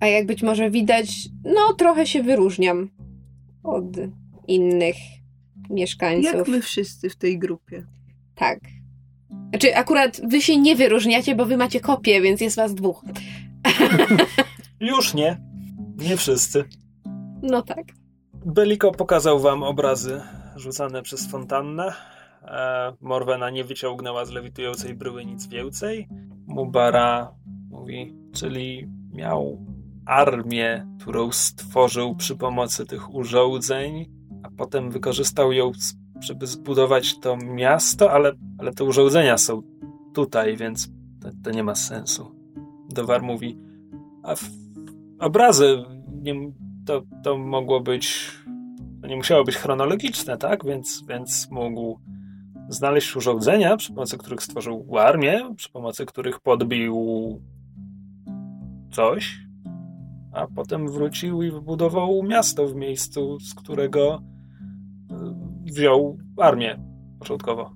A jak być może widać, no trochę się wyróżniam od innych mieszkańców. Jak my wszyscy w tej grupie. Tak. Znaczy, akurat wy się nie wyróżniacie, bo wy macie kopię, więc jest was dwóch. Już nie. Nie wszyscy. No tak. Beliko pokazał wam obrazy rzucane przez fontannę. E, Morwena nie wyciągnęła z lewitującej bryły nic więcej. Mubara mówi, czyli miał armię, którą stworzył przy pomocy tych urządzeń, a potem wykorzystał ją, żeby zbudować to miasto, ale, ale te urządzenia są tutaj, więc to, to nie ma sensu. Dowar mówi, a obrazy nie, to, to mogło być. To nie musiało być chronologiczne, tak? Więc, więc mógł znaleźć urządzenia, przy pomocy których stworzył armię, przy pomocy których podbił coś, a potem wrócił i wybudował miasto w miejscu, z którego y, wziął armię początkowo.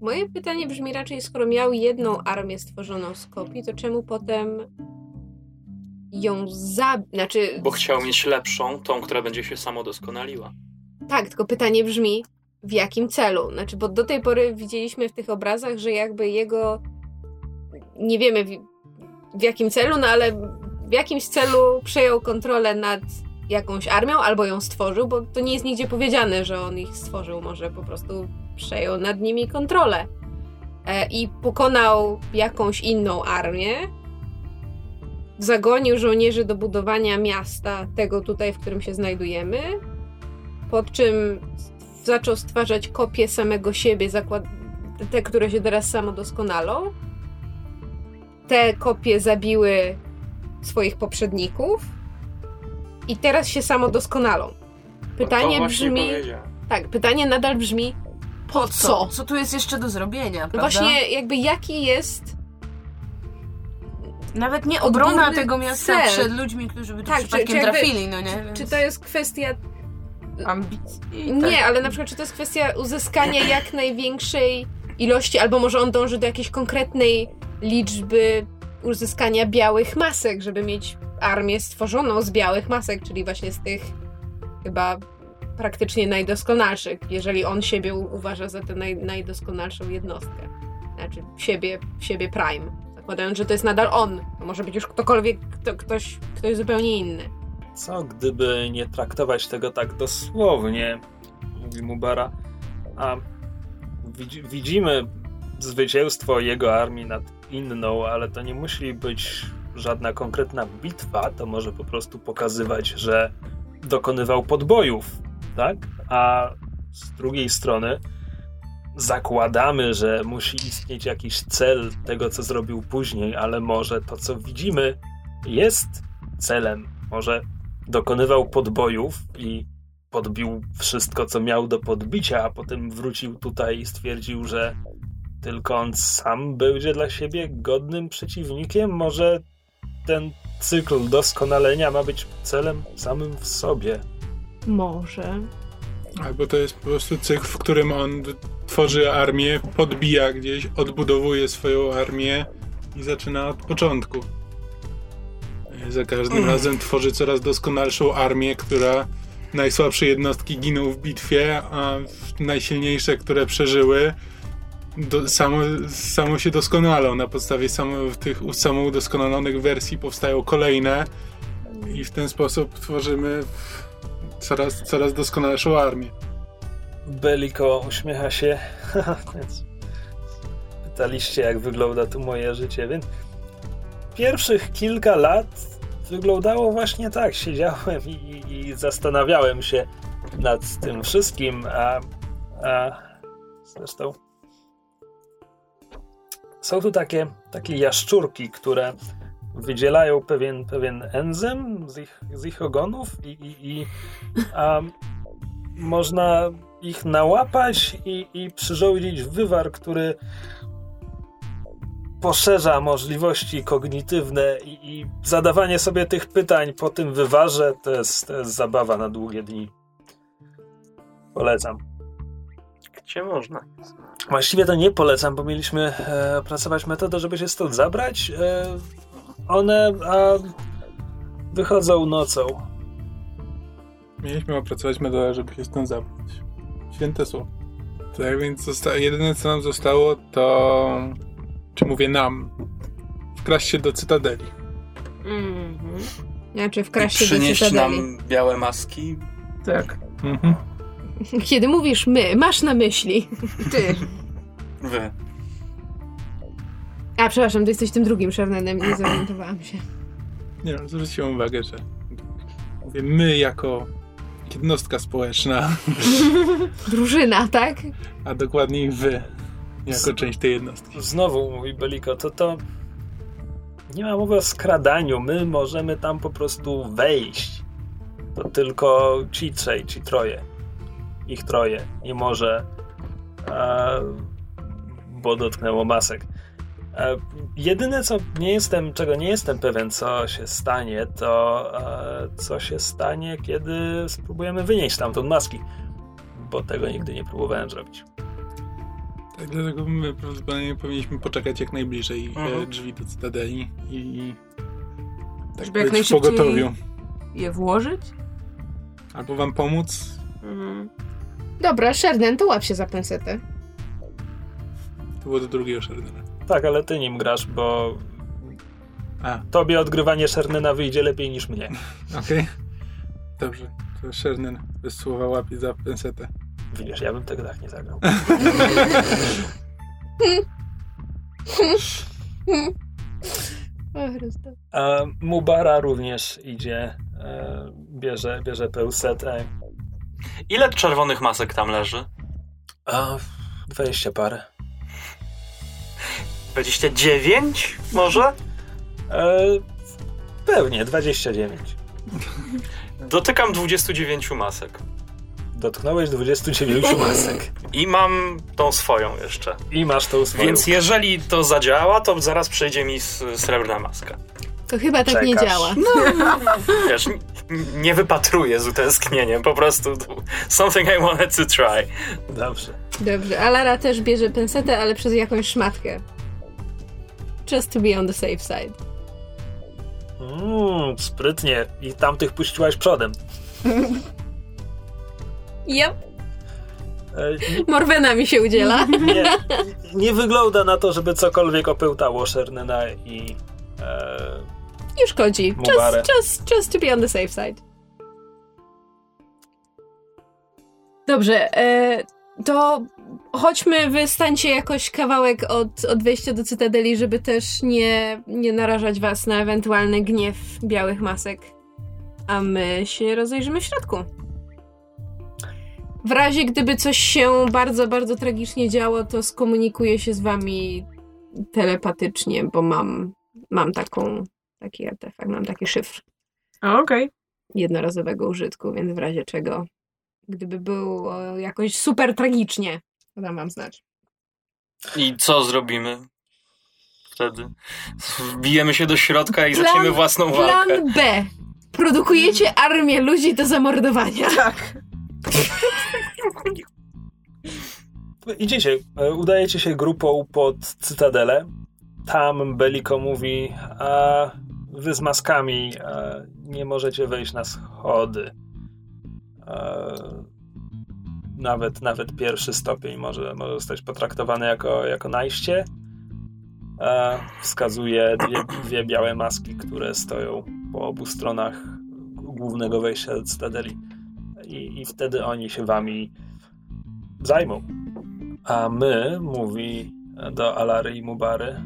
Moje pytanie brzmi raczej, skoro miał jedną armię stworzoną z kopii, to czemu potem ją zabić. Znaczy, Bo chciał mieć lepszą, tą, która będzie się samo doskonaliła. tak, tylko pytanie brzmi, w jakim celu? Znaczy, bo do tej pory widzieliśmy w tych obrazach, że jakby jego. Nie wiemy w, w jakim celu, no ale w jakimś celu przejął kontrolę nad jakąś armią albo ją stworzył, bo to nie jest nigdzie powiedziane, że on ich stworzył. Może po prostu przejął nad nimi kontrolę. E, I pokonał jakąś inną armię. Zagonił żołnierzy do budowania miasta, tego tutaj, w którym się znajdujemy. Po czym zaczął stwarzać kopie samego siebie, zakład... te, które się teraz samo doskonalą. Te kopie zabiły swoich poprzedników i teraz się samo doskonalą. Pytanie brzmi. Tak, pytanie nadal brzmi, po co? Co tu jest jeszcze do zrobienia, No prawda? właśnie, jakby jaki jest. Nawet nie obrona tego miasta cel. przed ludźmi, którzy by tu Tak, czy- przypadkiem czy jakby- trafili, no nie? Czy, Więc czy to jest kwestia. Ambicji? Nie, ale na przykład, czy to jest kwestia uzyskania jak największej ilości, albo może on dąży do jakiejś konkretnej liczby uzyskania białych masek, żeby mieć armię stworzoną z białych masek, czyli właśnie z tych chyba praktycznie najdoskonalszych, jeżeli on siebie uważa za tę naj, najdoskonalszą jednostkę. Znaczy siebie, siebie Prime. Zakładając, że to jest nadal on. To może być już ktokolwiek, kto, ktoś, ktoś zupełnie inny. Co gdyby nie traktować tego tak dosłownie, mówi Mubara, a widzi, widzimy zwycięstwo jego armii nad inną, ale to nie musi być żadna konkretna bitwa, to może po prostu pokazywać, że dokonywał podbojów, tak? A z drugiej strony zakładamy, że musi istnieć jakiś cel tego, co zrobił później, ale może to, co widzimy, jest celem. Może dokonywał podbojów i podbił wszystko, co miał do podbicia, a potem wrócił tutaj i stwierdził, że tylko on sam będzie dla siebie godnym przeciwnikiem. Może ten cykl doskonalenia ma być celem samym w sobie. Może. Albo to jest po prostu cykl, w którym on tworzy armię, podbija gdzieś, odbudowuje swoją armię i zaczyna od początku. Za każdym razem tworzy coraz doskonalszą armię, która najsłabsze jednostki giną w bitwie, a najsilniejsze, które przeżyły, do, samo, samo się doskonalą. Na podstawie samo, tych samoudoskonalonych wersji powstają kolejne i w ten sposób tworzymy coraz, coraz doskonalszą armię. Beliko uśmiecha się. Więc Pytaliście, jak wygląda tu moje życie, więc pierwszych kilka lat wyglądało właśnie tak. Siedziałem i, i, zastanawiałem się nad tym wszystkim, a, a zresztą są tu takie, takie jaszczurki, które wydzielają pewien, pewien enzym z ich, z ich ogonów i, i, i a, można ich nałapać i, i przyrządzić wywar, który poszerza możliwości kognitywne i, i zadawanie sobie tych pytań po tym wywarze to jest, to jest zabawa na długie dni. Polecam. Gdzie można? Właściwie to nie polecam, bo mieliśmy e, opracować metodę, żeby się stąd zabrać. E, one a, wychodzą nocą. Mieliśmy opracować metodę, żeby się stąd zabrać. Święte słowo. Tak więc zosta- jedyne co nam zostało to, czy mówię nam, wkraść się do Cytadeli. Mhm. Znaczy I wkraść się do przynieść cytadeli. nam białe maski. Tak. Mhm. Kiedy mówisz my, masz na myśli. Ty. Wy. A, przepraszam, ty jesteś tym drugim Sharnenem, nie zorientowałam się. Nie no, zwróciłem uwagę, że mówię, my jako jednostka społeczna, Drużyna, tak? a dokładniej wy jako część tej jednostki. Znowu mówi Beliko, to to nie ma mowy o skradaniu. My możemy tam po prostu wejść. To tylko ci trzej, ci troje. Ich troje. Nie może, a, bo dotknęło masek. E, jedyne, co nie jestem, czego nie jestem pewien, co się stanie, to e, co się stanie, kiedy spróbujemy wynieść stamtąd maski. Bo tego nigdy nie próbowałem zrobić. Tak, dlatego my prawdopodobnie powinniśmy poczekać jak najbliżej e, Mhm. drzwi do Cytadeli i Tak Żeby jak być w najszybciej- pogotowiu. Je włożyć? Albo wam pomóc? Mhm. Dobra, Sherden, to łap się za pensetę. To było do drugiego Sherdena. Tak, ale ty nim grasz, bo A, tobie odgrywanie Szernena wyjdzie lepiej niż mnie. okej. Dobrze. To Sherden bez słowa łapie za pensetę. Widzisz, ja bym tego tak nie zagrał. A Mubara również idzie, e, bierze, bierze pełsetę. Ile czerwonych masek tam leży? A, 20 parę. 29 może? E, pewnie, 29. Dotykam 29 masek. Dotknąłeś 29 masek. I mam tą swoją jeszcze. I masz tą swoją. Więc jeżeli to zadziała, to zaraz przyjdzie mi srebrna maska. To chyba tak nie Czekasz. działa. Wiesz, n- nie wypatruję z utęsknieniem, po prostu something I wanted to try. Dobrze. Dobrze, Alara też bierze pensetę, ale przez jakąś szmatkę. Just to be on the safe side. Mm, sprytnie. I tamtych puściłaś przodem. Yep. E, Morwena mi się udziela. nie, nie wygląda na to, żeby cokolwiek opełtało Szernena i e, Nie szkodzi. Mubarę. Just, just, just to be on the safe side. Dobrze, e, to chodźmy, wy stańcie jakoś kawałek od, od wejścia do Cytadeli, żeby też nie, nie narażać was na ewentualny gniew białych masek. A my się rozejrzymy w środku. W razie gdyby coś się bardzo, bardzo tragicznie działo, to skomunikuję się z wami telepatycznie, bo mam, mam taką, taki artefakt, mam taki szyfr Okej. jednorazowego użytku, więc w razie czego, gdyby było jakoś super tragicznie, to dam wam znać. I co zrobimy wtedy? Wbijemy się do środka i Plan- zaczniemy własną walkę. Plan B. Produkujecie armię ludzi do zamordowania. Tak. Idziecie, e, udajecie się grupą pod Cytadelę. Tam Beliko mówi, a wy z maskami nie możecie wejść na schody. E, nawet, nawet pierwszy stopień może, może zostać potraktowany jako, jako najście. E, wskazuje dwie, dwie białe maski, które stoją po obu stronach głównego wejścia do Cytadeli. I, I wtedy oni się wami zajmą. A my, mówi do Alary i Mubary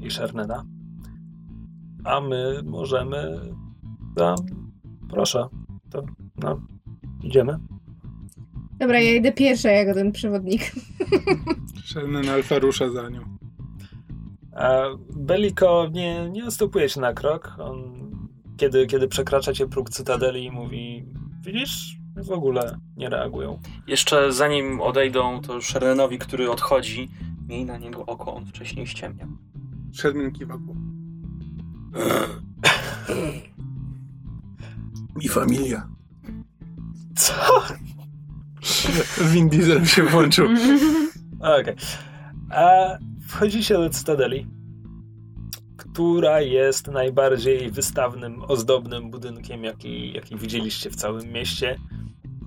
i Shernena, a my możemy tam, proszę, to no, idziemy. Dobra, ja idę pierwsza jako ten przewodnik. Sherden Alfa rusza za nią. A Beliko nie, nie odstępuje się na krok. On, kiedy, kiedy przekraczacie próg Cytadeli mówi, widzisz, w ogóle nie reagują. Jeszcze zanim odejdą, to Shernenowi, który odchodzi, miej na niego oko, on wcześniej ściemniał. Sherden kiwa głową. Mi familia. Co? Vin Diesel się włączył. Okej. A wchodzicie do Cytadeli, która jest najbardziej wystawnym, ozdobnym budynkiem, jaki, jaki widzieliście w całym mieście.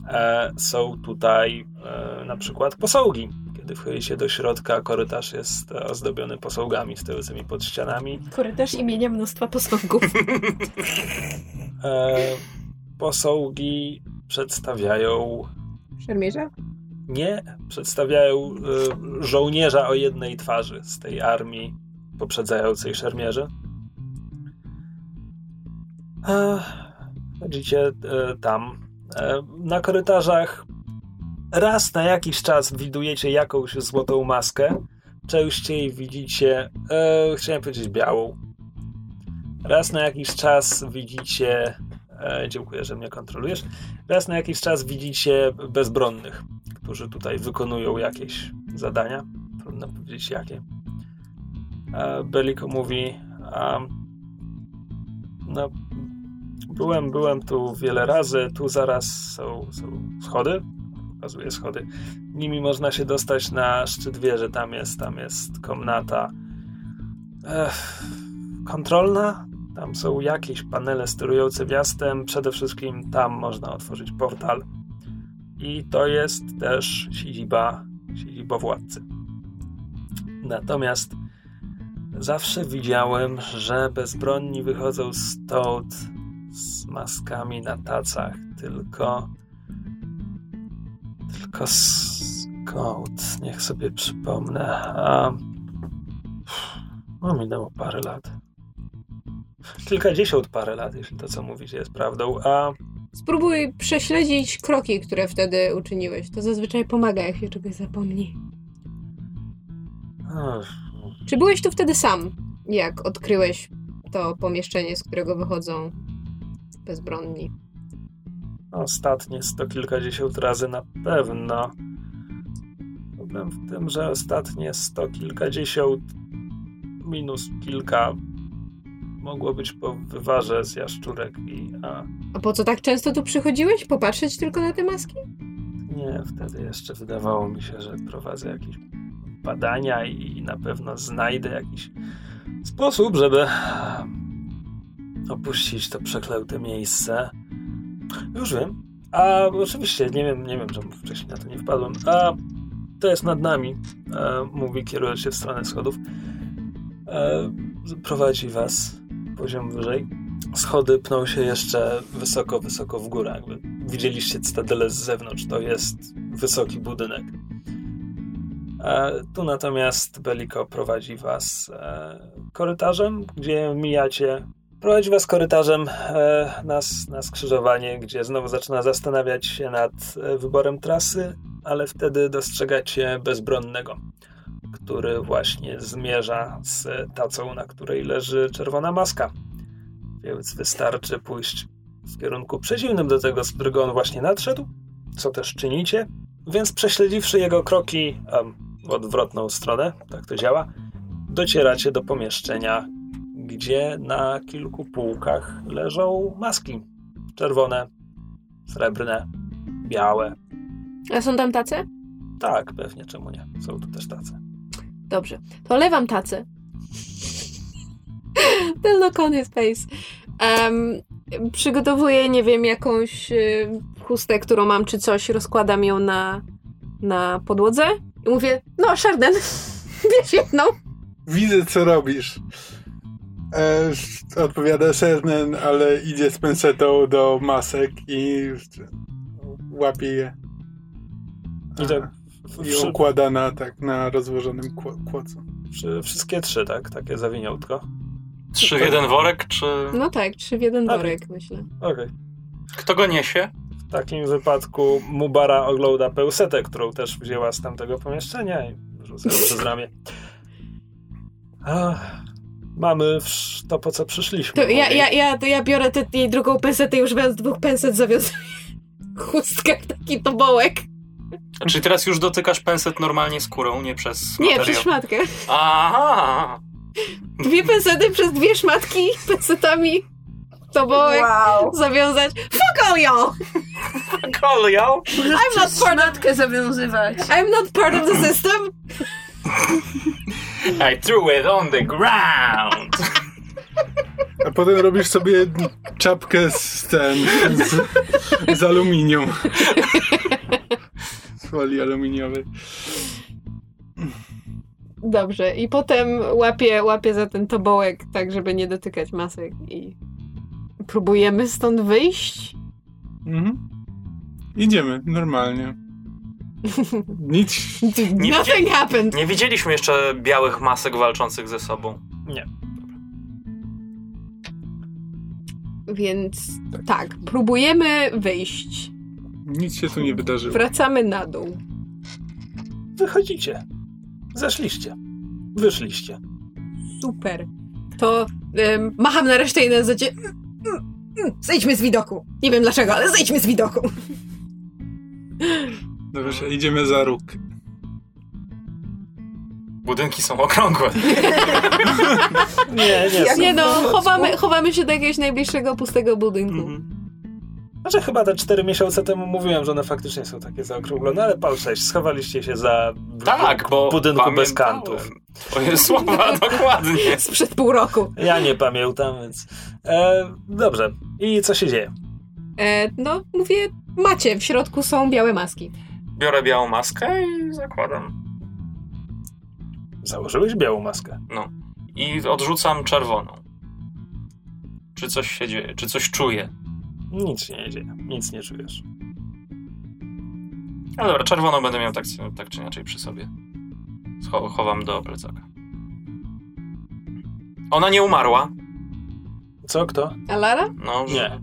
E, są tutaj e, na przykład posągi. Kiedy wchodzicie do środka, korytarz jest e, ozdobiony posągami stojącymi pod ścianami. Korytarz imienia mnóstwa posągów. Posągi przedstawiają Szermierza? Nie, przedstawiają żołnierza o jednej twarzy z tej armii poprzedzającej szermierzy. Chodzicie tam. E, Na korytarzach raz na jakiś czas widujecie jakąś złotą maskę. Częściej widzicie, e, chciałem powiedzieć białą. Raz na jakiś czas widzicie, e, dziękuję, że mnie kontrolujesz. Raz na jakiś czas widzicie bezbronnych, którzy tutaj wykonują jakieś zadania. Trudno powiedzieć jakie. A Beliko mówi, a, no, byłem, byłem tu wiele razy, tu zaraz są, są schody, pokazuję schody. Nimi można się dostać na szczyt wieży, tam jest, tam jest komnata Ech, kontrolna, Tam są jakieś panele sterujące miastem. Przede wszystkim tam można otworzyć portal. I to jest też siedziba, siedziba władcy. Natomiast zawsze widziałem, że bezbronni wychodzą stąd z maskami na tacach, tylko. Tylko skąd? Niech sobie przypomnę. A. No, minęło parę lat. Kilkadziesiąt parę lat, jeśli to, co mówisz, jest prawdą. A Spróbuj prześledzić kroki, które wtedy uczyniłeś. To zazwyczaj pomaga, jak się czegoś zapomni. Ach, Czy byłeś tu wtedy sam, jak odkryłeś to pomieszczenie, z którego wychodzą bezbronni? Ostatnie sto kilkadziesiąt razy na pewno. Problem w tym, że ostatnie sto kilkadziesiąt minus kilka mogło być po wywarze z jaszczurek i a A po co tak często tu przychodziłeś? Popatrzeć tylko na te maski? nie, wtedy jeszcze wydawało mi się, że prowadzę jakieś badania i na pewno znajdę jakiś sposób, żeby opuścić to przeklęte miejsce. Już wiem. A oczywiście, nie wiem, nie wiem, czemu wcześniej na to nie wpadłem. A to jest nad nami, e, mówi, kierując się w stronę schodów. E, prowadzi was poziom wyżej. Schody pną się jeszcze wysoko, wysoko w górę. Jakby widzieliście cytadelę z zewnątrz, to jest wysoki budynek. E, tu natomiast Beliko prowadzi was e, korytarzem, gdzie mijacie. Prowadzi was korytarzem e, na, skrzyżowanie, gdzie znowu zaczyna zastanawiać się nad e, wyborem trasy, ale wtedy dostrzegacie bezbronnego, który właśnie zmierza z tacą, na której leży czerwona maska. Więc wystarczy pójść w kierunku przeciwnym do tego, z którego on właśnie nadszedł, co też czynicie. Więc prześledziwszy jego kroki w odwrotną stronę, tak to działa, docieracie do pomieszczenia, gdzie na kilku półkach leżą maski. Czerwone, srebrne, białe. A są tam tace? Tak, pewnie, czemu nie? Są tu też tacy. Dobrze. To lewam tacę. Tylno koniec face. Um, przygotowuję, nie wiem, jakąś y, chustę, którą mam, czy coś, rozkładam ją na, na podłodze i mówię, no, Sharden, bierz jedną. Widzę, co robisz. E, odpowiada Sernen, ale idzie z pensetą do masek i łapie je. I tak w- I układa na, tak, na rozłożonym kło- kłocu. wszy- wszystkie trzy, tak? Takie zawiniątko. Trzy w jeden worek, czy No tak, trzy w jeden worek, myślę. Okej. kto go niesie? W takim wypadku Mubara ogląda pełsetę, którą też wzięła z tamtego pomieszczenia i rzuca ją przez ramię. Ach, mamy to, po co przyszliśmy. To ja, ja, ja, to ja biorę tę jej drugą pensetę i używając dwóch penset zawiązuję chustkę w taki tobołek. Czyli teraz już dotykasz penset normalnie skórą, nie przez Nie, materiał. przez szmatkę. Aha! Dwie pensety przez dwie szmatki pensetami tobołek Wow. zawiązać. Fuck all y'all! Kolio! I'm not part of, zawiązywać. I'm not part of the system. I threw it on the ground! A potem robisz sobie czapkę z ten, z, z aluminium. Z folii aluminiowej. Dobrze, i potem łapię, łapię za ten tobołek, tak żeby nie dotykać masek i próbujemy stąd wyjść. Mhm. Idziemy, normalnie. Nic. Nie Nothing happened. Nie widzieliśmy jeszcze białych masek walczących ze sobą. Nie. Więc tak, próbujemy wyjść. Nic się tu nie wydarzyło. Wracamy na dół. Wychodzicie. Zeszliście. Wyszliście. Super. To em, macham na resztę i na zasadzie "Mm, mm, mm, zejdźmy z widoku. Nie wiem dlaczego, ale zejdźmy z widoku. Dobrze, idziemy za róg. Budynki są okrągłe. Nie, nie. są- Nie no, chowamy, chowamy się do jakiegoś najbliższego pustego budynku. Mhm. Znaczy chyba te cztery miesiące temu mówiłem, że one faktycznie są takie zaokrąglone, ale pal 6, schowaliście się za Tak, bo budynku bez kantów. Twoje słowa, dokładnie. Sprzed pół roku. Ja nie pamiętam, więc... E, dobrze. I co się dzieje? E, no, mówię, macie, w środku są białe maski. Biorę białą maskę i zakładam. Założyłeś białą maskę. I odrzucam czerwoną. Czy coś się dzieje? Czy coś czuję? Nic się nie dzieje. Nic nie czujesz. No dobra, czerwoną będę miał tak, tak czy inaczej przy sobie. Scho- chowam do plecaka. Ona nie umarła. Co? Kto? A Lara? No, że- Nie.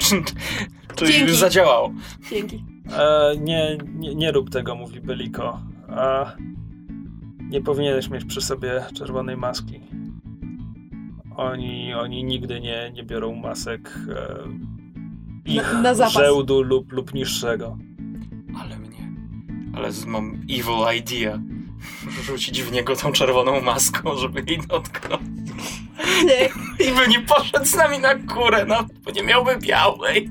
Czy, czy Dzięki. już zadziałało? Dzięki. E, nie, nie, nie rób tego, mówi Beliko. A nie powinieneś mieć przy sobie czerwonej maski. Oni, oni nigdy nie, nie biorą masek e, ich Na- na żełdu lub, lub niższego. Ale mnie. Ale z- mam evil idea. Rzucić w niego tą czerwoną maską, żeby jej dotknąć. I by nie poszedł z nami na górę, no, bo nie miałby białej.